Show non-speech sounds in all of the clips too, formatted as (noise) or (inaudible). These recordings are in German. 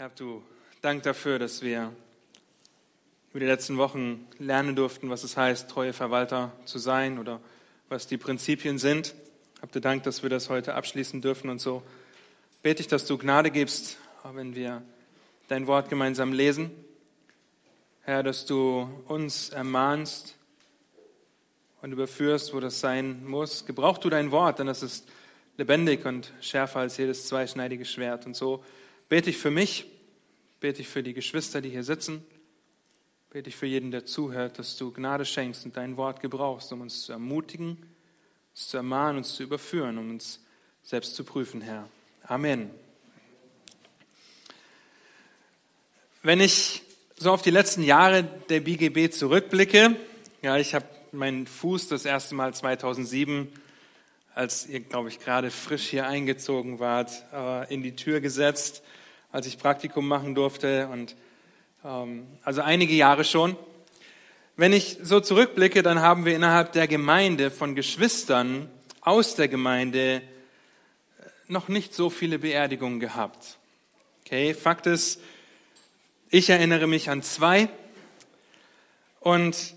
Herr, du Dank dafür, dass wir über die letzten Wochen lernen durften, was es heißt, treue Verwalter zu sein oder was die Prinzipien sind. Habt ihr Dank, dass wir das heute abschließen dürfen und so bete ich, dass du Gnade gibst, wenn wir dein Wort gemeinsam lesen. Herr, dass du uns ermahnst und überführst, wo das sein muss. Gebrauch du dein Wort, denn es ist lebendig und schärfer als jedes zweischneidige Schwert. Und so bete ich für mich, bete ich für die Geschwister, die hier sitzen, bete ich für jeden, der zuhört, dass du Gnade schenkst und dein Wort gebrauchst, um uns zu ermutigen, uns zu ermahnen, uns zu überführen, um uns selbst zu prüfen, Herr. Amen. Wenn ich so auf die letzten Jahre der BGB zurückblicke, ja, ich habe meinen Fuß das erste Mal 2007 als ihr, glaube ich, gerade frisch hier eingezogen wart, äh, in die Tür gesetzt als ich Praktikum machen durfte und ähm, also einige Jahre schon. Wenn ich so zurückblicke, dann haben wir innerhalb der Gemeinde von Geschwistern aus der Gemeinde äh, noch nicht so viele Beerdigungen gehabt. Okay, Fakt ist, ich erinnere mich an zwei und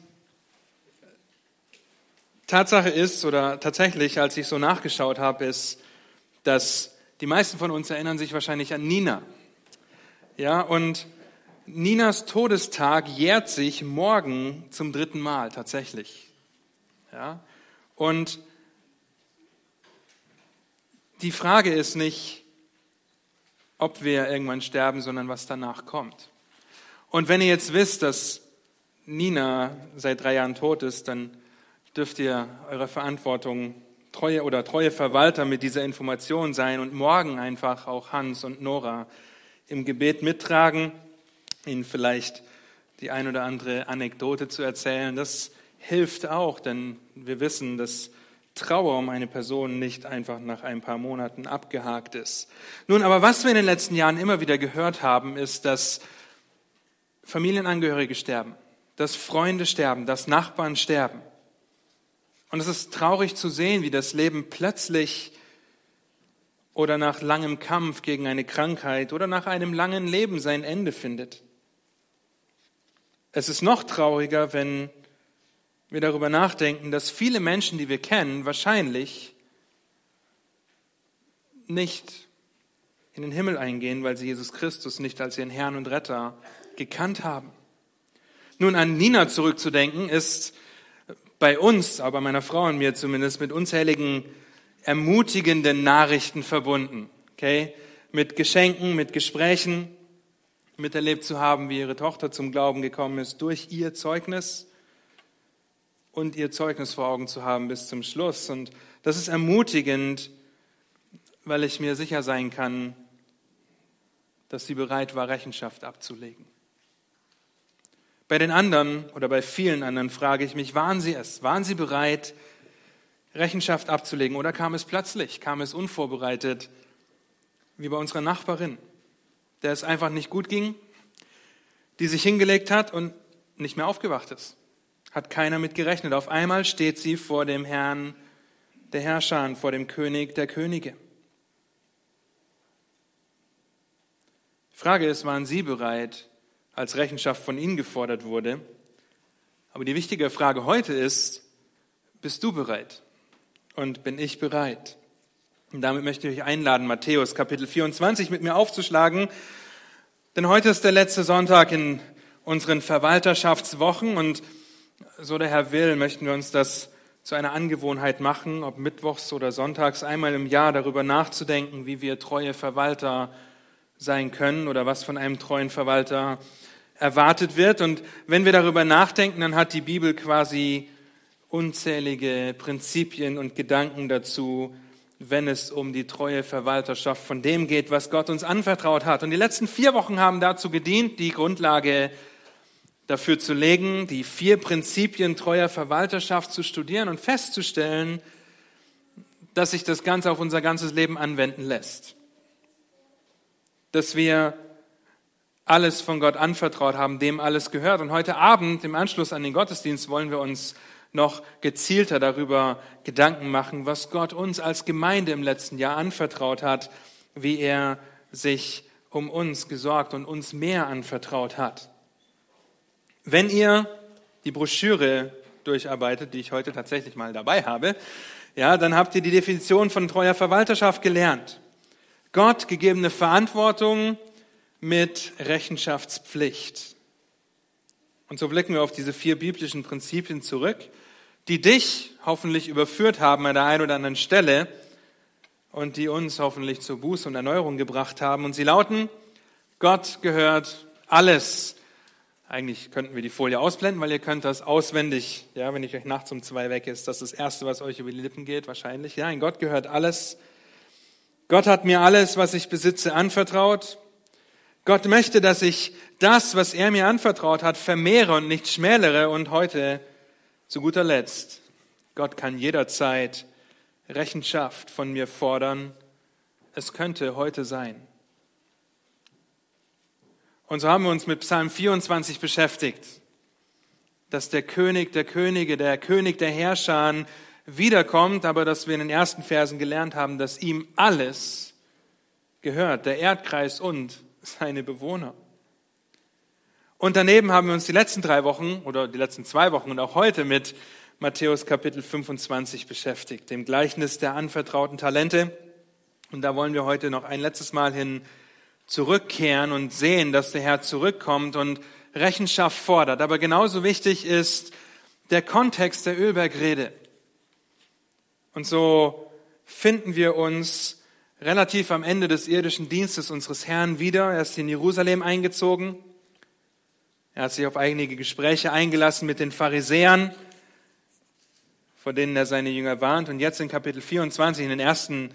Tatsache ist, oder tatsächlich, als ich so nachgeschaut habe, ist, dass die meisten von uns erinnern sich wahrscheinlich an Nina. Ja, und Ninas Todestag jährt sich morgen zum dritten Mal tatsächlich. Ja, und die Frage ist nicht, ob wir irgendwann sterben, sondern was danach kommt. Und wenn ihr jetzt wisst, dass Nina seit drei Jahren tot ist, dann dürft ihr eure Verantwortung treue oder treue Verwalter mit dieser Information sein und morgen einfach auch Hans und Nora im Gebet mittragen, ihnen vielleicht die ein oder andere Anekdote zu erzählen. Das hilft auch, denn wir wissen, dass Trauer um eine Person nicht einfach nach ein paar Monaten abgehakt ist. Nun, aber was wir in den letzten Jahren immer wieder gehört haben, ist, dass Familienangehörige sterben, dass Freunde sterben, dass Nachbarn sterben. Und es ist traurig zu sehen, wie das Leben plötzlich oder nach langem Kampf gegen eine Krankheit oder nach einem langen Leben sein Ende findet. Es ist noch trauriger, wenn wir darüber nachdenken, dass viele Menschen, die wir kennen, wahrscheinlich nicht in den Himmel eingehen, weil sie Jesus Christus nicht als ihren Herrn und Retter gekannt haben. Nun, an Nina zurückzudenken, ist bei uns, aber meiner Frau und mir zumindest, mit unzähligen ermutigenden Nachrichten verbunden. Okay? Mit Geschenken, mit Gesprächen, miterlebt zu haben, wie ihre Tochter zum Glauben gekommen ist, durch ihr Zeugnis und ihr Zeugnis vor Augen zu haben bis zum Schluss. Und das ist ermutigend, weil ich mir sicher sein kann, dass sie bereit war, Rechenschaft abzulegen. Bei den anderen oder bei vielen anderen frage ich mich, waren sie es? Waren sie bereit, Rechenschaft abzulegen? Oder kam es plötzlich, kam es unvorbereitet, wie bei unserer Nachbarin, der es einfach nicht gut ging, die sich hingelegt hat und nicht mehr aufgewacht ist? Hat keiner mit gerechnet. Auf einmal steht sie vor dem Herrn der Herrscher vor dem König der Könige. Die Frage ist, waren Sie bereit, als Rechenschaft von Ihnen gefordert wurde? Aber die wichtige Frage heute ist, bist du bereit? Und bin ich bereit. Und damit möchte ich euch einladen, Matthäus Kapitel 24 mit mir aufzuschlagen. Denn heute ist der letzte Sonntag in unseren Verwalterschaftswochen und so der Herr will, möchten wir uns das zu einer Angewohnheit machen, ob mittwochs oder sonntags einmal im Jahr darüber nachzudenken, wie wir treue Verwalter sein können oder was von einem treuen Verwalter erwartet wird. Und wenn wir darüber nachdenken, dann hat die Bibel quasi unzählige Prinzipien und Gedanken dazu, wenn es um die treue Verwalterschaft von dem geht, was Gott uns anvertraut hat. Und die letzten vier Wochen haben dazu gedient, die Grundlage dafür zu legen, die vier Prinzipien treuer Verwalterschaft zu studieren und festzustellen, dass sich das Ganze auf unser ganzes Leben anwenden lässt. Dass wir alles von Gott anvertraut haben, dem alles gehört. Und heute Abend, im Anschluss an den Gottesdienst, wollen wir uns noch gezielter darüber Gedanken machen, was Gott uns als Gemeinde im letzten Jahr anvertraut hat, wie er sich um uns gesorgt und uns mehr anvertraut hat. Wenn ihr die Broschüre durcharbeitet, die ich heute tatsächlich mal dabei habe, ja, dann habt ihr die Definition von treuer Verwalterschaft gelernt. Gott gegebene Verantwortung mit Rechenschaftspflicht. Und so blicken wir auf diese vier biblischen Prinzipien zurück, die dich hoffentlich überführt haben an der einen oder anderen Stelle und die uns hoffentlich zur Buße und Erneuerung gebracht haben. Und sie lauten, Gott gehört alles. Eigentlich könnten wir die Folie ausblenden, weil ihr könnt das auswendig, ja, wenn ich euch nachts um zwei weg ist, das ist das Erste, was euch über die Lippen geht, wahrscheinlich. Ja, in Gott gehört alles. Gott hat mir alles, was ich besitze, anvertraut. Gott möchte, dass ich das, was er mir anvertraut hat, vermehre und nicht schmälere. Und heute, zu guter Letzt, Gott kann jederzeit Rechenschaft von mir fordern. Es könnte heute sein. Und so haben wir uns mit Psalm 24 beschäftigt, dass der König der Könige, der König der Herrscher wiederkommt, aber dass wir in den ersten Versen gelernt haben, dass ihm alles gehört, der Erdkreis und seine Bewohner. Und daneben haben wir uns die letzten drei Wochen oder die letzten zwei Wochen und auch heute mit Matthäus Kapitel 25 beschäftigt, dem Gleichnis der anvertrauten Talente. Und da wollen wir heute noch ein letztes Mal hin zurückkehren und sehen, dass der Herr zurückkommt und Rechenschaft fordert. Aber genauso wichtig ist der Kontext der Ölbergrede. Und so finden wir uns relativ am Ende des irdischen Dienstes unseres Herrn wieder. Er ist in Jerusalem eingezogen. Er hat sich auf einige Gespräche eingelassen mit den Pharisäern, vor denen er seine Jünger warnt. Und jetzt in Kapitel 24, in den ersten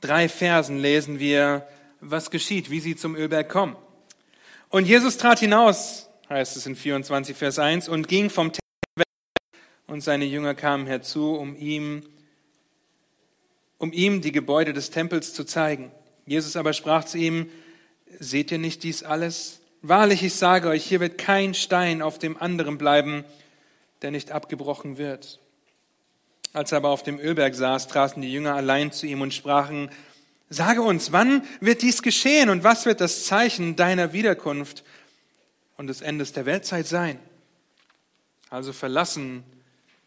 drei Versen lesen wir, was geschieht, wie sie zum Ölberg kommen. Und Jesus trat hinaus, heißt es in 24, Vers 1, und ging vom Tempel weg, und seine Jünger kamen herzu, um ihm um ihm die Gebäude des Tempels zu zeigen. Jesus aber sprach zu ihm, seht ihr nicht dies alles? Wahrlich, ich sage euch, hier wird kein Stein auf dem anderen bleiben, der nicht abgebrochen wird. Als er aber auf dem Ölberg saß, traten die Jünger allein zu ihm und sprachen, Sage uns, wann wird dies geschehen und was wird das Zeichen deiner Wiederkunft und des Endes der Weltzeit sein? Also verlassen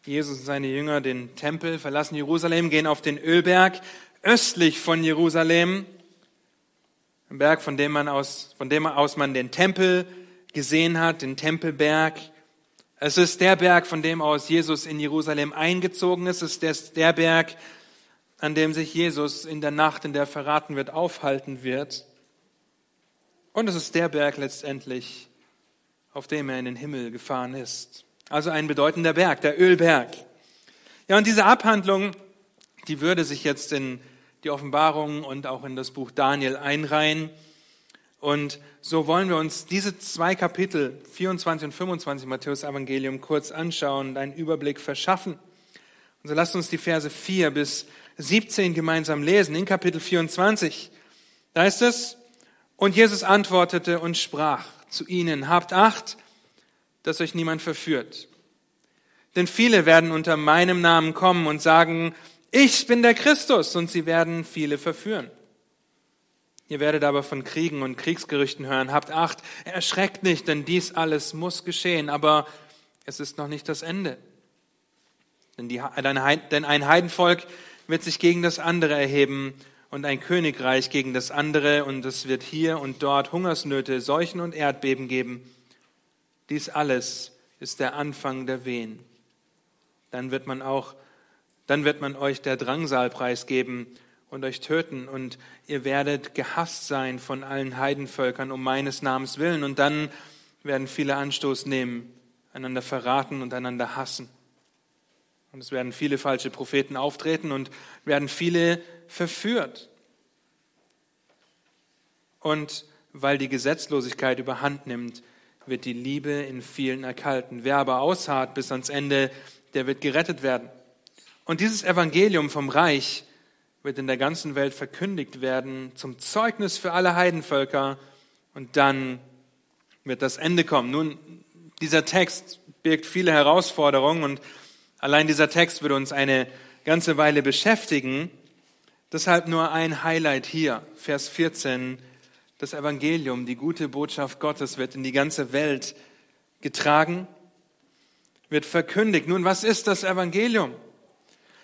Jesus und seine Jünger den Tempel, verlassen Jerusalem, gehen auf den Ölberg östlich von Jerusalem, ein Berg, von dem man aus, von dem aus man den Tempel gesehen hat, den Tempelberg. Es ist der Berg, von dem aus Jesus in Jerusalem eingezogen ist. Es ist der Berg, an dem sich Jesus in der Nacht, in der verraten wird, aufhalten wird. Und es ist der Berg letztendlich, auf dem er in den Himmel gefahren ist. Also ein bedeutender Berg, der Ölberg. Ja, und diese Abhandlung, die würde sich jetzt in die Offenbarung und auch in das Buch Daniel einreihen. Und so wollen wir uns diese zwei Kapitel, 24 und 25 Matthäus Evangelium, kurz anschauen und einen Überblick verschaffen. Und so lasst uns die Verse 4 bis 17 gemeinsam lesen. In Kapitel 24, da ist es, und Jesus antwortete und sprach zu ihnen, habt Acht, dass euch niemand verführt. Denn viele werden unter meinem Namen kommen und sagen, ich bin der Christus, und sie werden viele verführen. Ihr werdet aber von Kriegen und Kriegsgerüchten hören. Habt Acht, erschreckt nicht, denn dies alles muss geschehen, aber es ist noch nicht das Ende. Denn, die, denn ein Heidenvolk wird sich gegen das andere erheben und ein Königreich gegen das andere, und es wird hier und dort Hungersnöte, Seuchen und Erdbeben geben. Dies alles ist der Anfang der Wehen. Dann wird man auch, dann wird man euch der Drangsalpreis geben und euch töten und ihr werdet gehasst sein von allen Heidenvölkern um meines Namens willen und dann werden viele Anstoß nehmen, einander verraten und einander hassen. Und es werden viele falsche Propheten auftreten und werden viele verführt. Und weil die Gesetzlosigkeit überhand nimmt, wird die Liebe in vielen erkalten. Wer aber ausharrt bis ans Ende, der wird gerettet werden. Und dieses Evangelium vom Reich wird in der ganzen Welt verkündigt werden zum Zeugnis für alle Heidenvölker und dann wird das Ende kommen. Nun, dieser Text birgt viele Herausforderungen und allein dieser Text wird uns eine ganze Weile beschäftigen. Deshalb nur ein Highlight hier, Vers 14 Das Evangelium, die gute Botschaft Gottes wird in die ganze Welt getragen, wird verkündigt. Nun, was ist das Evangelium?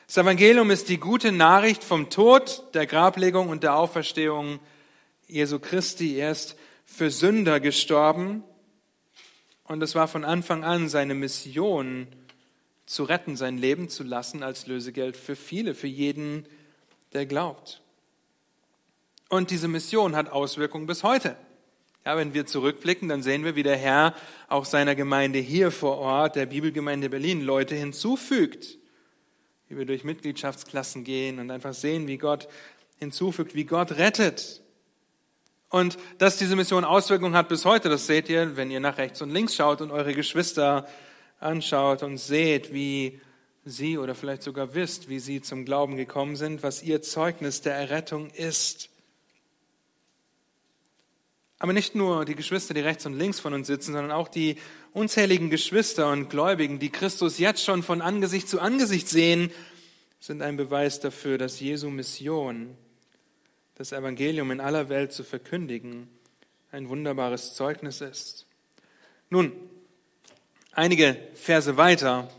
Das Evangelium ist die gute Nachricht vom Tod, der Grablegung und der Auferstehung Jesu Christi. Er ist für Sünder gestorben und es war von Anfang an seine Mission, zu retten, sein Leben zu lassen als Lösegeld für viele, für jeden, der glaubt. Und diese Mission hat Auswirkungen bis heute. Ja, wenn wir zurückblicken, dann sehen wir, wie der Herr auch seiner Gemeinde hier vor Ort, der Bibelgemeinde Berlin, Leute hinzufügt. Wie wir durch Mitgliedschaftsklassen gehen und einfach sehen, wie Gott hinzufügt, wie Gott rettet. Und dass diese Mission Auswirkungen hat bis heute, das seht ihr, wenn ihr nach rechts und links schaut und eure Geschwister anschaut und seht, wie sie oder vielleicht sogar wisst, wie sie zum Glauben gekommen sind, was ihr Zeugnis der Errettung ist. Aber nicht nur die Geschwister, die rechts und links von uns sitzen, sondern auch die unzähligen Geschwister und Gläubigen, die Christus jetzt schon von Angesicht zu Angesicht sehen, sind ein Beweis dafür, dass Jesu Mission, das Evangelium in aller Welt zu verkündigen, ein wunderbares Zeugnis ist. Nun, einige Verse weiter,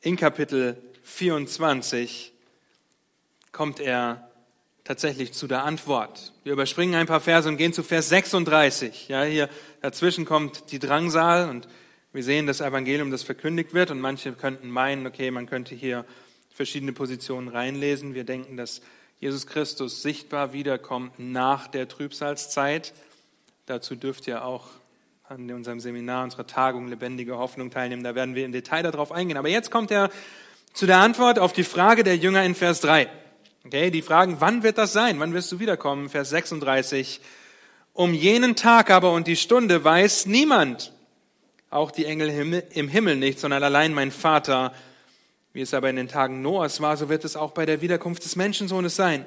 in Kapitel 24, kommt er tatsächlich zu der Antwort. Wir überspringen ein paar Verse und gehen zu Vers 36. Ja, hier dazwischen kommt die Drangsal und wir sehen das Evangelium, das verkündigt wird und manche könnten meinen, okay, man könnte hier verschiedene Positionen reinlesen. Wir denken, dass Jesus Christus sichtbar wiederkommt nach der Trübsalzeit. Dazu dürft ihr auch an unserem Seminar, unserer Tagung Lebendige Hoffnung teilnehmen. Da werden wir im Detail darauf eingehen. Aber jetzt kommt er zu der Antwort auf die Frage der Jünger in Vers 3. Okay, die fragen, wann wird das sein? Wann wirst du wiederkommen? Vers 36. Um jenen Tag aber und die Stunde weiß niemand, auch die Engel im Himmel nicht, sondern allein mein Vater. Wie es aber in den Tagen Noahs war, so wird es auch bei der Wiederkunft des Menschensohnes sein.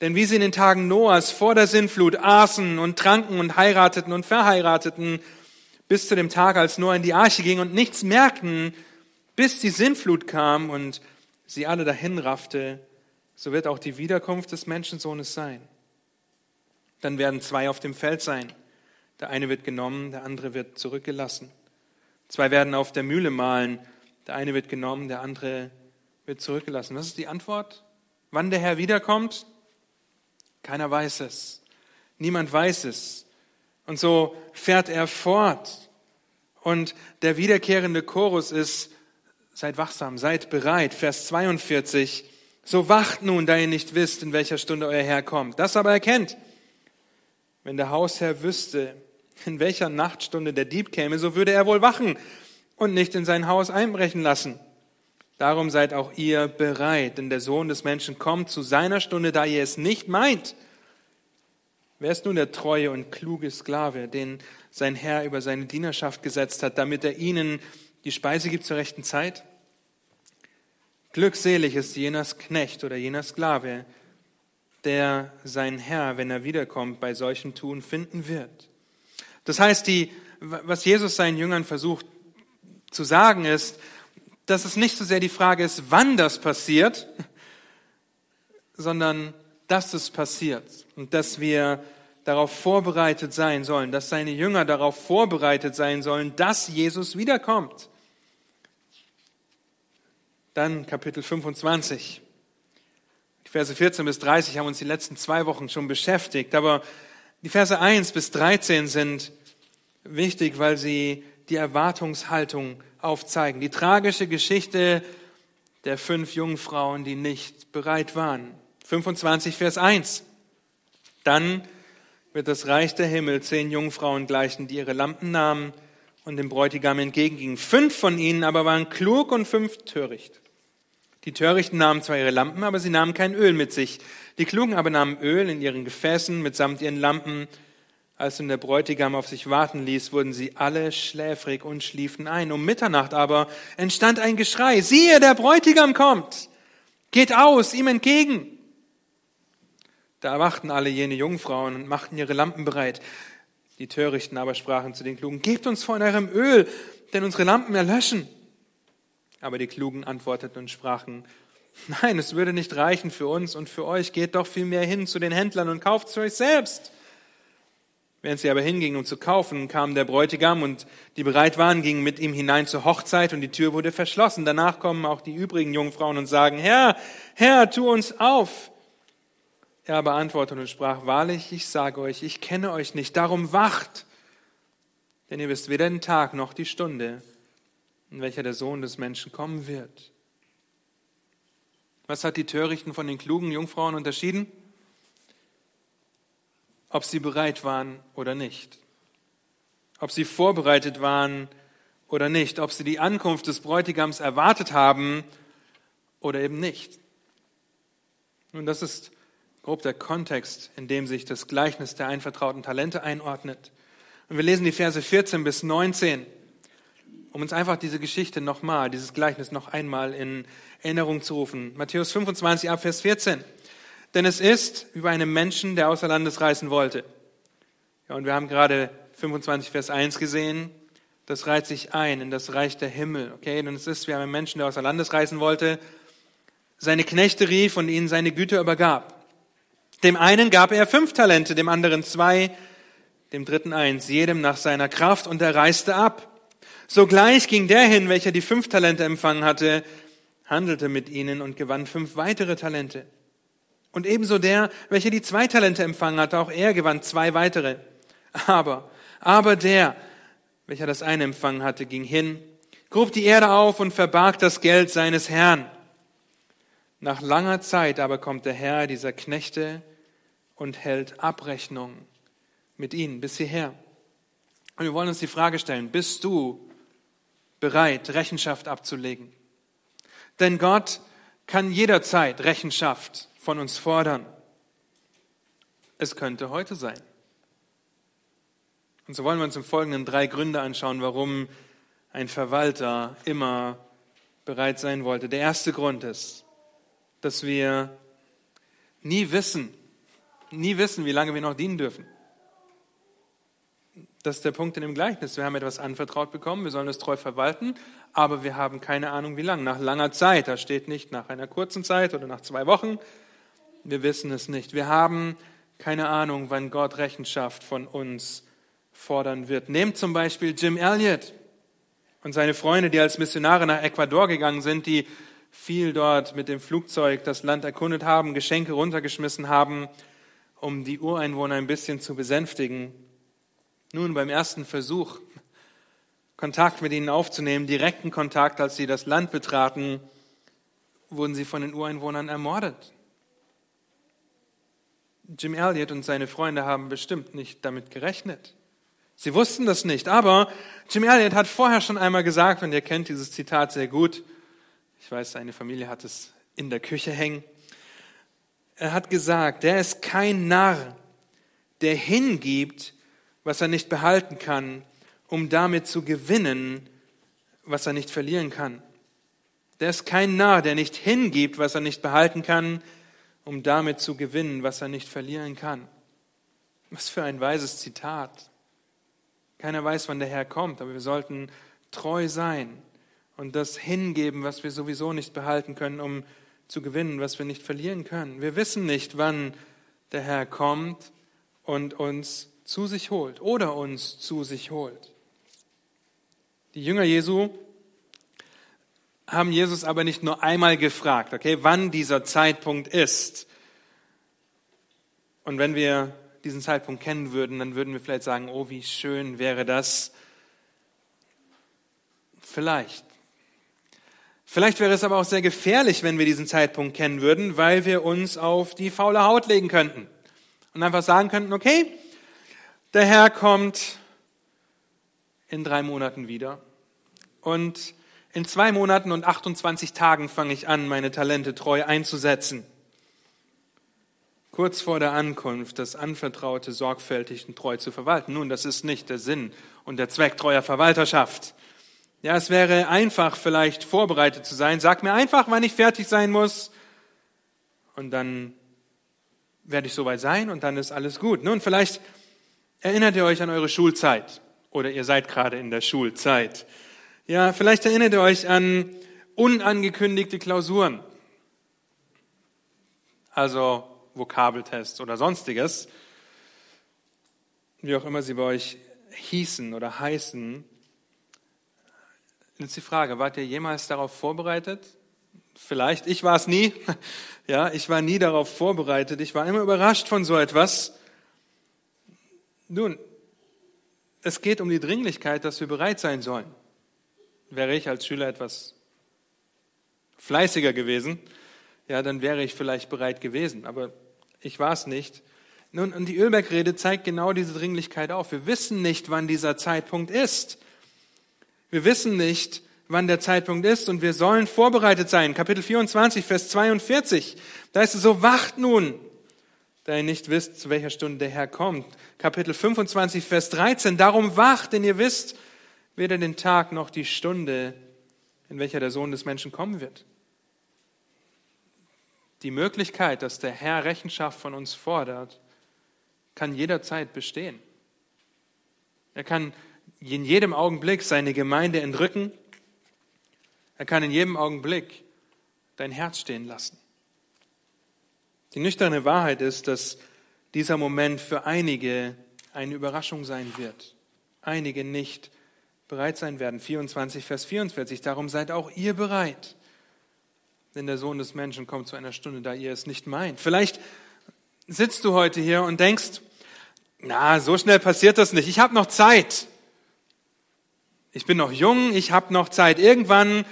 Denn wie sie in den Tagen Noahs vor der Sintflut aßen und tranken und heirateten und verheirateten, bis zu dem Tag, als Noah in die Arche ging und nichts merkten, bis die Sintflut kam und sie alle dahin raffte, so wird auch die Wiederkunft des Menschensohnes sein. Dann werden zwei auf dem Feld sein. Der eine wird genommen, der andere wird zurückgelassen. Zwei werden auf der Mühle mahlen. Der eine wird genommen, der andere wird zurückgelassen. Was ist die Antwort? Wann der Herr wiederkommt? Keiner weiß es. Niemand weiß es. Und so fährt er fort. Und der wiederkehrende Chorus ist, seid wachsam, seid bereit. Vers 42. So wacht nun, da ihr nicht wisst, in welcher Stunde euer Herr kommt. Das aber erkennt, wenn der Hausherr wüsste, in welcher Nachtstunde der Dieb käme, so würde er wohl wachen und nicht in sein Haus einbrechen lassen. Darum seid auch ihr bereit, denn der Sohn des Menschen kommt zu seiner Stunde, da ihr es nicht meint. Wer ist nun der treue und kluge Sklave, den sein Herr über seine Dienerschaft gesetzt hat, damit er ihnen die Speise gibt zur rechten Zeit? Glückselig ist jener Knecht oder jener Sklave, der sein Herr, wenn er wiederkommt, bei solchem Tun finden wird. Das heißt, die, was Jesus seinen Jüngern versucht zu sagen ist, dass es nicht so sehr die Frage ist, wann das passiert, sondern dass es passiert und dass wir darauf vorbereitet sein sollen, dass seine Jünger darauf vorbereitet sein sollen, dass Jesus wiederkommt. Dann Kapitel 25. Die Verse 14 bis 30 haben uns die letzten zwei Wochen schon beschäftigt, aber die Verse 1 bis 13 sind wichtig, weil sie die Erwartungshaltung aufzeigen. Die tragische Geschichte der fünf Jungfrauen, die nicht bereit waren. 25 Vers 1. Dann wird das Reich der Himmel zehn Jungfrauen gleichen, die ihre Lampen nahmen und dem Bräutigam entgegengingen. Fünf von ihnen aber waren klug und fünf töricht. Die Törichten nahmen zwar ihre Lampen, aber sie nahmen kein Öl mit sich. Die Klugen aber nahmen Öl in ihren Gefäßen mitsamt ihren Lampen. Als nun der Bräutigam auf sich warten ließ, wurden sie alle schläfrig und schliefen ein. Um Mitternacht aber entstand ein Geschrei. Siehe, der Bräutigam kommt! Geht aus, ihm entgegen! Da erwachten alle jene Jungfrauen und machten ihre Lampen bereit. Die Törichten aber sprachen zu den Klugen, gebt uns von eurem Öl, denn unsere Lampen erlöschen. Aber die Klugen antworteten und sprachen, nein, es würde nicht reichen für uns und für euch, geht doch vielmehr hin zu den Händlern und kauft es euch selbst. Während sie aber hingingen, um zu kaufen, kam der Bräutigam und die bereit waren, gingen mit ihm hinein zur Hochzeit und die Tür wurde verschlossen. Danach kommen auch die übrigen Jungfrauen und sagen, Herr, Herr, tu uns auf. Er aber antwortete und sprach, wahrlich, ich sage euch, ich kenne euch nicht, darum wacht, denn ihr wisst weder den Tag noch die Stunde, in welcher der Sohn des Menschen kommen wird. Was hat die Törichten von den klugen Jungfrauen unterschieden? ob sie bereit waren oder nicht, ob sie vorbereitet waren oder nicht, ob sie die Ankunft des Bräutigams erwartet haben oder eben nicht. Nun, das ist grob der Kontext, in dem sich das Gleichnis der einvertrauten Talente einordnet. Und wir lesen die Verse 14 bis 19, um uns einfach diese Geschichte nochmal, dieses Gleichnis noch einmal in Erinnerung zu rufen. Matthäus 25 ab Vers 14. Denn es ist über einen Menschen, der außer Landes reisen wollte. Ja, und wir haben gerade 25 Vers 1 gesehen. Das reiht sich ein in das Reich der Himmel. Okay, denn es ist wie einen Menschen, der außer Landes reisen wollte, seine Knechte rief und ihnen seine Güter übergab. Dem einen gab er fünf Talente, dem anderen zwei, dem dritten eins, jedem nach seiner Kraft, und er reiste ab. Sogleich ging der hin, welcher die fünf Talente empfangen hatte, handelte mit ihnen und gewann fünf weitere Talente. Und ebenso der, welcher die zwei Talente empfangen hatte, auch er gewann zwei weitere. Aber, aber der, welcher das eine empfangen hatte, ging hin, grub die Erde auf und verbarg das Geld seines Herrn. Nach langer Zeit aber kommt der Herr dieser Knechte und hält Abrechnung mit ihnen bis hierher. Und wir wollen uns die Frage stellen, bist du bereit, Rechenschaft abzulegen? Denn Gott kann jederzeit Rechenschaft von uns fordern. Es könnte heute sein. Und so wollen wir uns im Folgenden drei Gründe anschauen, warum ein Verwalter immer bereit sein wollte. Der erste Grund ist, dass wir nie wissen, nie wissen, wie lange wir noch dienen dürfen. Das ist der Punkt in dem Gleichnis. Wir haben etwas anvertraut bekommen, wir sollen es treu verwalten, aber wir haben keine Ahnung, wie lange. Nach langer Zeit, da steht nicht nach einer kurzen Zeit oder nach zwei Wochen, wir wissen es nicht. Wir haben keine Ahnung, wann Gott Rechenschaft von uns fordern wird. Nehmt zum Beispiel Jim Elliot und seine Freunde, die als Missionare nach Ecuador gegangen sind, die viel dort mit dem Flugzeug das Land erkundet haben, Geschenke runtergeschmissen haben, um die Ureinwohner ein bisschen zu besänftigen. Nun, beim ersten Versuch, Kontakt mit ihnen aufzunehmen, direkten Kontakt, als sie das Land betraten, wurden sie von den Ureinwohnern ermordet. Jim Elliot und seine Freunde haben bestimmt nicht damit gerechnet. Sie wussten das nicht, aber Jim Elliot hat vorher schon einmal gesagt, und ihr kennt dieses Zitat sehr gut, ich weiß, seine Familie hat es in der Küche hängen, er hat gesagt, der ist kein Narr, der hingibt, was er nicht behalten kann, um damit zu gewinnen, was er nicht verlieren kann. Der ist kein Narr, der nicht hingibt, was er nicht behalten kann, um damit zu gewinnen, was er nicht verlieren kann. Was für ein weises Zitat. Keiner weiß, wann der Herr kommt, aber wir sollten treu sein und das hingeben, was wir sowieso nicht behalten können, um zu gewinnen, was wir nicht verlieren können. Wir wissen nicht, wann der Herr kommt und uns zu sich holt oder uns zu sich holt. Die Jünger Jesu haben Jesus aber nicht nur einmal gefragt, okay, wann dieser Zeitpunkt ist. Und wenn wir diesen Zeitpunkt kennen würden, dann würden wir vielleicht sagen, oh, wie schön wäre das. Vielleicht. Vielleicht wäre es aber auch sehr gefährlich, wenn wir diesen Zeitpunkt kennen würden, weil wir uns auf die faule Haut legen könnten und einfach sagen könnten, okay, der Herr kommt in drei Monaten wieder und in zwei Monaten und 28 Tagen fange ich an, meine Talente treu einzusetzen. Kurz vor der Ankunft das Anvertraute sorgfältig und treu zu verwalten. Nun, das ist nicht der Sinn und der Zweck treuer Verwalterschaft. Ja, es wäre einfach, vielleicht vorbereitet zu sein. Sag mir einfach, wann ich fertig sein muss. Und dann werde ich soweit sein und dann ist alles gut. Nun, vielleicht erinnert ihr euch an eure Schulzeit oder ihr seid gerade in der Schulzeit. Ja, vielleicht erinnert ihr euch an unangekündigte Klausuren. Also Vokabeltests oder sonstiges. wie auch immer sie bei euch hießen oder heißen, jetzt die Frage, wart ihr jemals darauf vorbereitet? Vielleicht, ich war es nie. (laughs) Ja, ich war nie darauf vorbereitet. Ich war immer überrascht von so etwas. Nun, es geht um die Dringlichkeit, dass wir bereit sein sollen. Wäre ich als Schüler etwas fleißiger gewesen, ja, dann wäre ich vielleicht bereit gewesen. Aber ich war es nicht. Nun, und die Ölbergrede zeigt genau diese Dringlichkeit auf. Wir wissen nicht, wann dieser Zeitpunkt ist. Wir wissen nicht, wann der Zeitpunkt ist und wir sollen vorbereitet sein. Kapitel 24, Vers 42. Da ist es so, wacht nun, da ihr nicht wisst, zu welcher Stunde der Herr kommt. Kapitel 25, Vers 13. Darum wacht, denn ihr wisst weder den Tag noch die Stunde, in welcher der Sohn des Menschen kommen wird. Die Möglichkeit, dass der Herr Rechenschaft von uns fordert, kann jederzeit bestehen. Er kann in jedem Augenblick seine Gemeinde entrücken. Er kann in jedem Augenblick dein Herz stehen lassen. Die nüchterne Wahrheit ist, dass dieser Moment für einige eine Überraschung sein wird. Einige nicht bereit sein werden. 24, Vers 44. Darum seid auch ihr bereit. Denn der Sohn des Menschen kommt zu einer Stunde, da ihr es nicht meint. Vielleicht sitzt du heute hier und denkst, na, so schnell passiert das nicht. Ich habe noch Zeit. Ich bin noch jung, ich habe noch Zeit. Irgendwann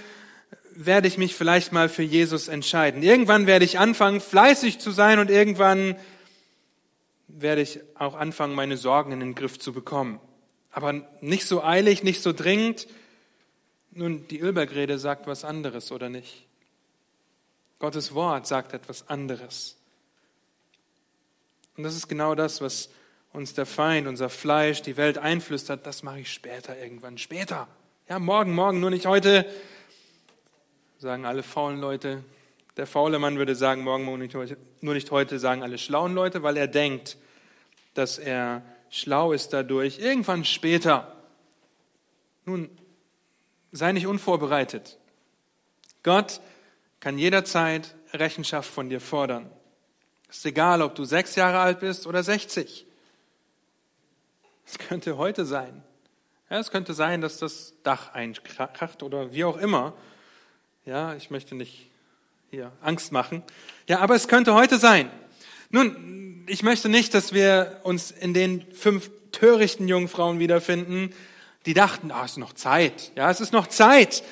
werde ich mich vielleicht mal für Jesus entscheiden. Irgendwann werde ich anfangen, fleißig zu sein und irgendwann werde ich auch anfangen, meine Sorgen in den Griff zu bekommen. Aber nicht so eilig, nicht so dringend. Nun, die Ölbergrede sagt was anderes, oder nicht? Gottes Wort sagt etwas anderes. Und das ist genau das, was uns der Feind, unser Fleisch, die Welt einflüstert, das mache ich später irgendwann. Später. Ja, morgen, morgen, nur nicht heute. Sagen alle faulen Leute. Der faule Mann würde sagen, morgen, nur nicht heute, sagen alle schlauen Leute, weil er denkt, dass er schlau ist dadurch. Irgendwann später. Nun, sei nicht unvorbereitet. Gott kann jederzeit Rechenschaft von dir fordern. Ist egal, ob du sechs Jahre alt bist oder sechzig. Es könnte heute sein. Ja, es könnte sein, dass das Dach einkracht oder wie auch immer. Ja, ich möchte nicht hier Angst machen. Ja, aber es könnte heute sein. Nun, ich möchte nicht, dass wir uns in den fünf törichten Jungfrauen wiederfinden, die dachten, ah, es ist noch Zeit. Ja, es ist noch Zeit.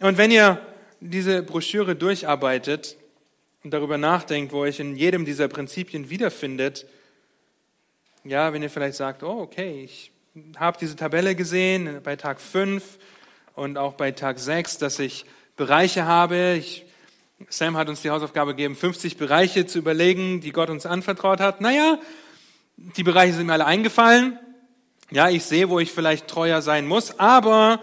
Und wenn ihr diese Broschüre durcharbeitet und darüber nachdenkt, wo euch in jedem dieser Prinzipien wiederfindet, ja, wenn ihr vielleicht sagt, oh, okay, ich habe diese Tabelle gesehen bei Tag 5 und auch bei Tag 6, dass ich Bereiche habe. Ich, Sam hat uns die Hausaufgabe gegeben, 50 Bereiche zu überlegen, die Gott uns anvertraut hat. Naja, die Bereiche sind mir alle eingefallen. Ja, ich sehe, wo ich vielleicht treuer sein muss, aber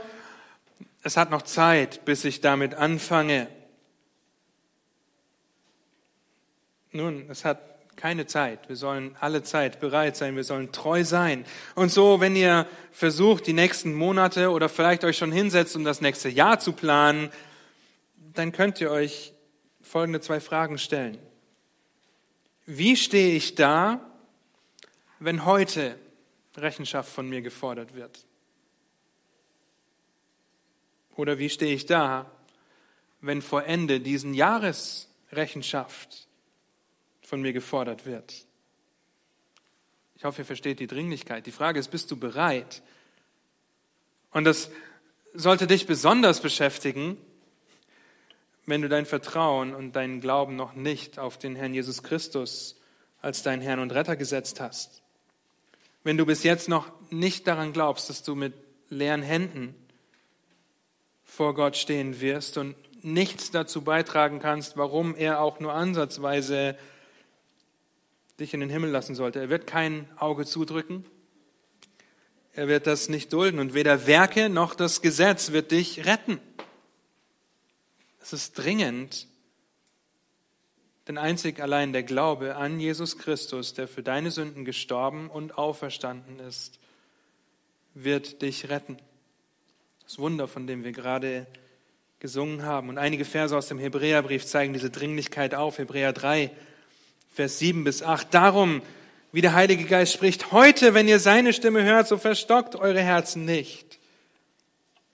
es hat noch Zeit, bis ich damit anfange. Nun, es hat keine Zeit. Wir sollen alle Zeit bereit sein. Wir sollen treu sein. Und so, wenn ihr versucht, die nächsten Monate oder vielleicht euch schon hinsetzt, um das nächste Jahr zu planen, dann könnt ihr euch folgende zwei Fragen stellen. Wie stehe ich da, wenn heute Rechenschaft von mir gefordert wird? Oder wie stehe ich da, wenn vor Ende diesen Jahres Rechenschaft von mir gefordert wird. Ich hoffe, ihr versteht die Dringlichkeit. Die Frage ist, bist du bereit? Und das sollte dich besonders beschäftigen, wenn du dein Vertrauen und deinen Glauben noch nicht auf den Herrn Jesus Christus als deinen Herrn und Retter gesetzt hast. Wenn du bis jetzt noch nicht daran glaubst, dass du mit leeren Händen vor Gott stehen wirst und nichts dazu beitragen kannst, warum er auch nur ansatzweise dich in den Himmel lassen sollte. Er wird kein Auge zudrücken. Er wird das nicht dulden und weder Werke noch das Gesetz wird dich retten. Es ist dringend, denn einzig allein der Glaube an Jesus Christus, der für deine Sünden gestorben und auferstanden ist, wird dich retten. Das Wunder, von dem wir gerade gesungen haben. Und einige Verse aus dem Hebräerbrief zeigen diese Dringlichkeit auf. Hebräer 3, Vers 7 bis 8. Darum wie der Heilige Geist spricht, heute, wenn ihr seine Stimme hört, so verstockt eure Herzen nicht.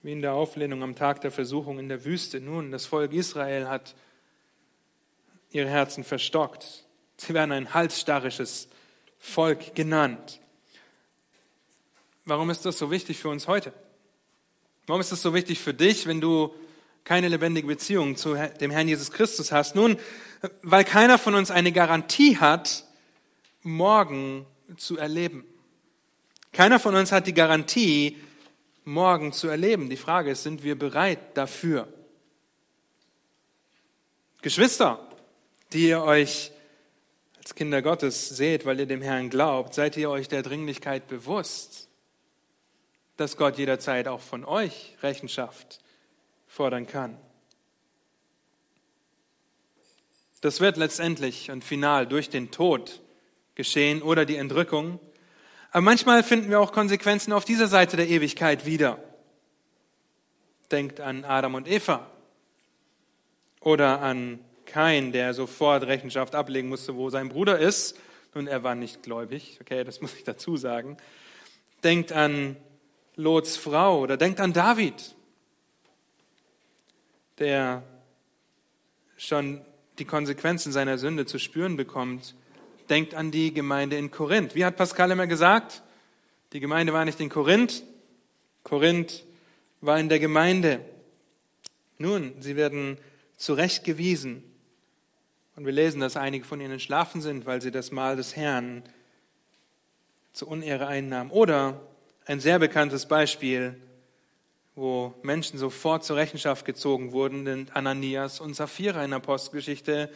Wie in der Auflehnung am Tag der Versuchung in der Wüste. Nun, das Volk Israel hat ihre Herzen verstockt. Sie werden ein halsstarrisches Volk genannt. Warum ist das so wichtig für uns heute? Warum ist das so wichtig für dich, wenn du keine lebendige Beziehung zu dem Herrn Jesus Christus hast? Nun, weil keiner von uns eine Garantie hat, morgen zu erleben. Keiner von uns hat die Garantie, morgen zu erleben. Die Frage ist, sind wir bereit dafür? Geschwister, die ihr euch als Kinder Gottes seht, weil ihr dem Herrn glaubt, seid ihr euch der Dringlichkeit bewusst, dass Gott jederzeit auch von euch Rechenschaft fordern kann. Das wird letztendlich und final durch den Tod geschehen oder die Entrückung. Aber manchmal finden wir auch Konsequenzen auf dieser Seite der Ewigkeit wieder. Denkt an Adam und Eva oder an Kain, der sofort Rechenschaft ablegen musste, wo sein Bruder ist. Nun, er war nicht gläubig, okay, das (laughs) muss ich dazu sagen. Denkt an Lots Frau oder denkt an David, der schon die Konsequenzen seiner Sünde zu spüren bekommt denkt an die Gemeinde in Korinth. Wie hat Pascal immer gesagt? Die Gemeinde war nicht in Korinth, Korinth war in der Gemeinde. Nun, sie werden zurechtgewiesen. Und wir lesen, dass einige von ihnen entschlafen sind, weil sie das Mahl des Herrn zur Unehre einnahmen. Oder ein sehr bekanntes Beispiel, wo Menschen sofort zur Rechenschaft gezogen wurden, sind Ananias und Sapphira in Apostelgeschichte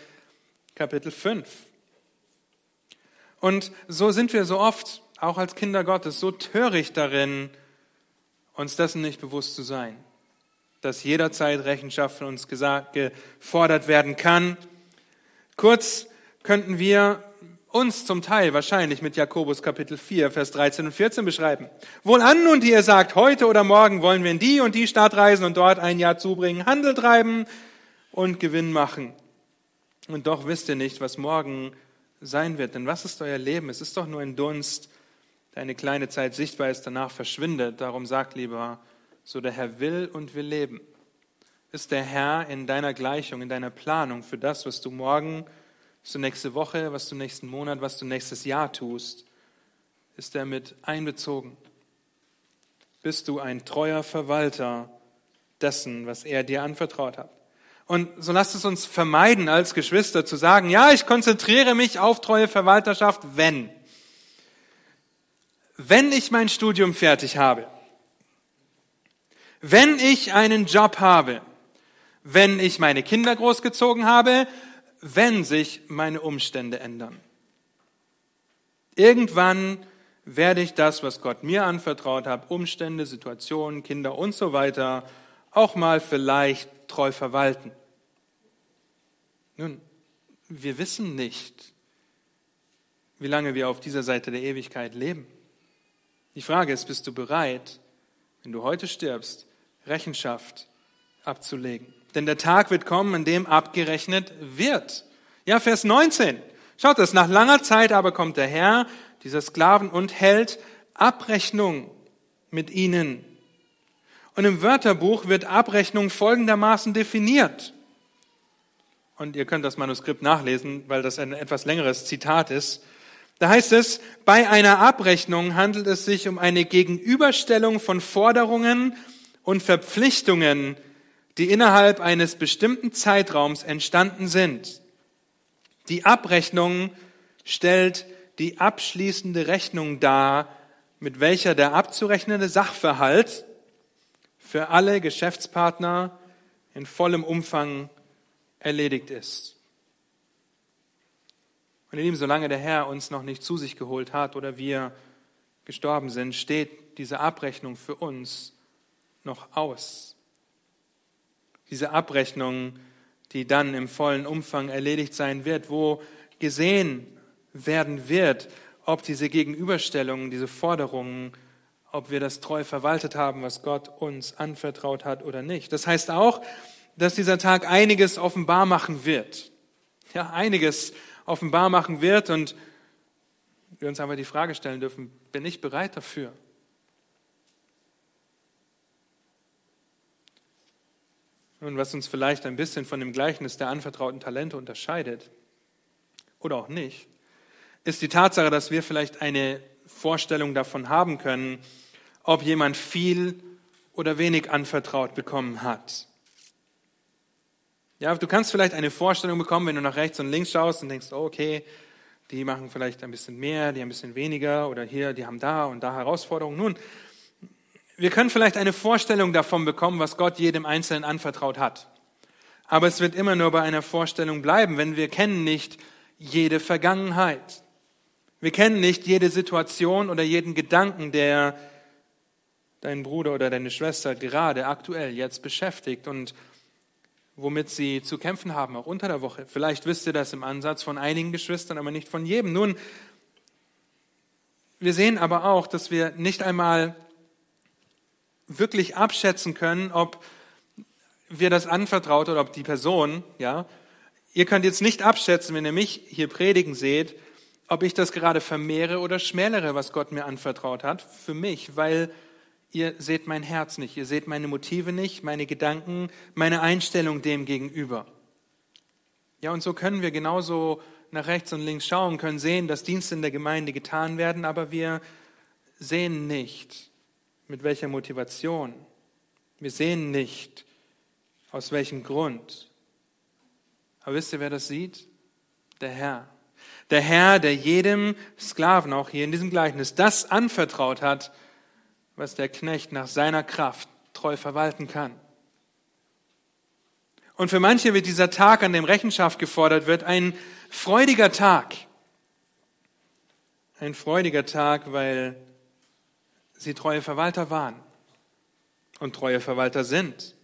Kapitel 5. Und so sind wir so oft, auch als Kinder Gottes, so töricht darin, uns dessen nicht bewusst zu sein, dass jederzeit Rechenschaft von uns gefordert werden kann. Kurz könnten wir uns zum Teil wahrscheinlich mit Jakobus Kapitel 4, Vers 13 und 14 beschreiben. Wohlan nun, die ihr sagt, heute oder morgen wollen wir in die und die Stadt reisen und dort ein Jahr zubringen, Handel treiben und Gewinn machen. Und doch wisst ihr nicht, was morgen sein wird. Denn was ist euer Leben? Es ist doch nur ein Dunst, der eine kleine Zeit sichtbar ist, danach verschwindet. Darum sagt lieber, so der Herr will und will leben. Ist der Herr in deiner Gleichung, in deiner Planung für das, was du morgen, was du nächste Woche, was du nächsten Monat, was du nächstes Jahr tust, ist er mit einbezogen? Bist du ein treuer Verwalter dessen, was er dir anvertraut hat? Und so lasst es uns vermeiden, als Geschwister zu sagen, ja, ich konzentriere mich auf treue Verwalterschaft, wenn. Wenn ich mein Studium fertig habe. Wenn ich einen Job habe. Wenn ich meine Kinder großgezogen habe. Wenn sich meine Umstände ändern. Irgendwann werde ich das, was Gott mir anvertraut hat, Umstände, Situationen, Kinder und so weiter, auch mal vielleicht treu verwalten. Nun, wir wissen nicht, wie lange wir auf dieser Seite der Ewigkeit leben. Die Frage ist, bist du bereit, wenn du heute stirbst, Rechenschaft abzulegen? Denn der Tag wird kommen, in dem abgerechnet wird. Ja, Vers 19. Schaut es, nach langer Zeit aber kommt der Herr, dieser Sklaven, und hält Abrechnung mit ihnen. Und im Wörterbuch wird Abrechnung folgendermaßen definiert und ihr könnt das Manuskript nachlesen, weil das ein etwas längeres Zitat ist. Da heißt es, bei einer Abrechnung handelt es sich um eine Gegenüberstellung von Forderungen und Verpflichtungen, die innerhalb eines bestimmten Zeitraums entstanden sind. Die Abrechnung stellt die abschließende Rechnung dar, mit welcher der abzurechnende Sachverhalt für alle Geschäftspartner in vollem Umfang erledigt ist. Und ihr Lieben, solange der Herr uns noch nicht zu sich geholt hat oder wir gestorben sind, steht diese Abrechnung für uns noch aus. Diese Abrechnung, die dann im vollen Umfang erledigt sein wird, wo gesehen werden wird, ob diese Gegenüberstellungen, diese Forderungen, ob wir das treu verwaltet haben, was Gott uns anvertraut hat oder nicht. Das heißt auch, dass dieser Tag einiges offenbar machen wird. Ja, einiges offenbar machen wird und wir uns aber die Frage stellen dürfen, bin ich bereit dafür? Und was uns vielleicht ein bisschen von dem Gleichnis der anvertrauten Talente unterscheidet, oder auch nicht, ist die Tatsache, dass wir vielleicht eine Vorstellung davon haben können, ob jemand viel oder wenig anvertraut bekommen hat. Ja, du kannst vielleicht eine Vorstellung bekommen, wenn du nach rechts und links schaust und denkst, oh, okay, die machen vielleicht ein bisschen mehr, die ein bisschen weniger oder hier, die haben da und da Herausforderungen. Nun, wir können vielleicht eine Vorstellung davon bekommen, was Gott jedem Einzelnen anvertraut hat. Aber es wird immer nur bei einer Vorstellung bleiben, wenn wir kennen nicht jede Vergangenheit. Wir kennen nicht jede Situation oder jeden Gedanken, der dein Bruder oder deine Schwester gerade aktuell jetzt beschäftigt und womit sie zu kämpfen haben, auch unter der Woche. Vielleicht wisst ihr das im Ansatz von einigen Geschwistern, aber nicht von jedem. Nun, wir sehen aber auch, dass wir nicht einmal wirklich abschätzen können, ob wir das anvertraut oder ob die Person, ja, ihr könnt jetzt nicht abschätzen, wenn ihr mich hier predigen seht, ob ich das gerade vermehre oder schmälere, was Gott mir anvertraut hat, für mich, weil ihr seht mein Herz nicht, ihr seht meine Motive nicht, meine Gedanken, meine Einstellung dem gegenüber. Ja, und so können wir genauso nach rechts und links schauen, können sehen, dass Dienste in der Gemeinde getan werden, aber wir sehen nicht, mit welcher Motivation. Wir sehen nicht, aus welchem Grund. Aber wisst ihr, wer das sieht? Der Herr. Der Herr, der jedem Sklaven, auch hier in diesem Gleichnis, das anvertraut hat, was der Knecht nach seiner Kraft treu verwalten kann. Und für manche wird dieser Tag, an dem Rechenschaft gefordert wird, ein freudiger Tag. Ein freudiger Tag, weil sie treue Verwalter waren und treue Verwalter sind.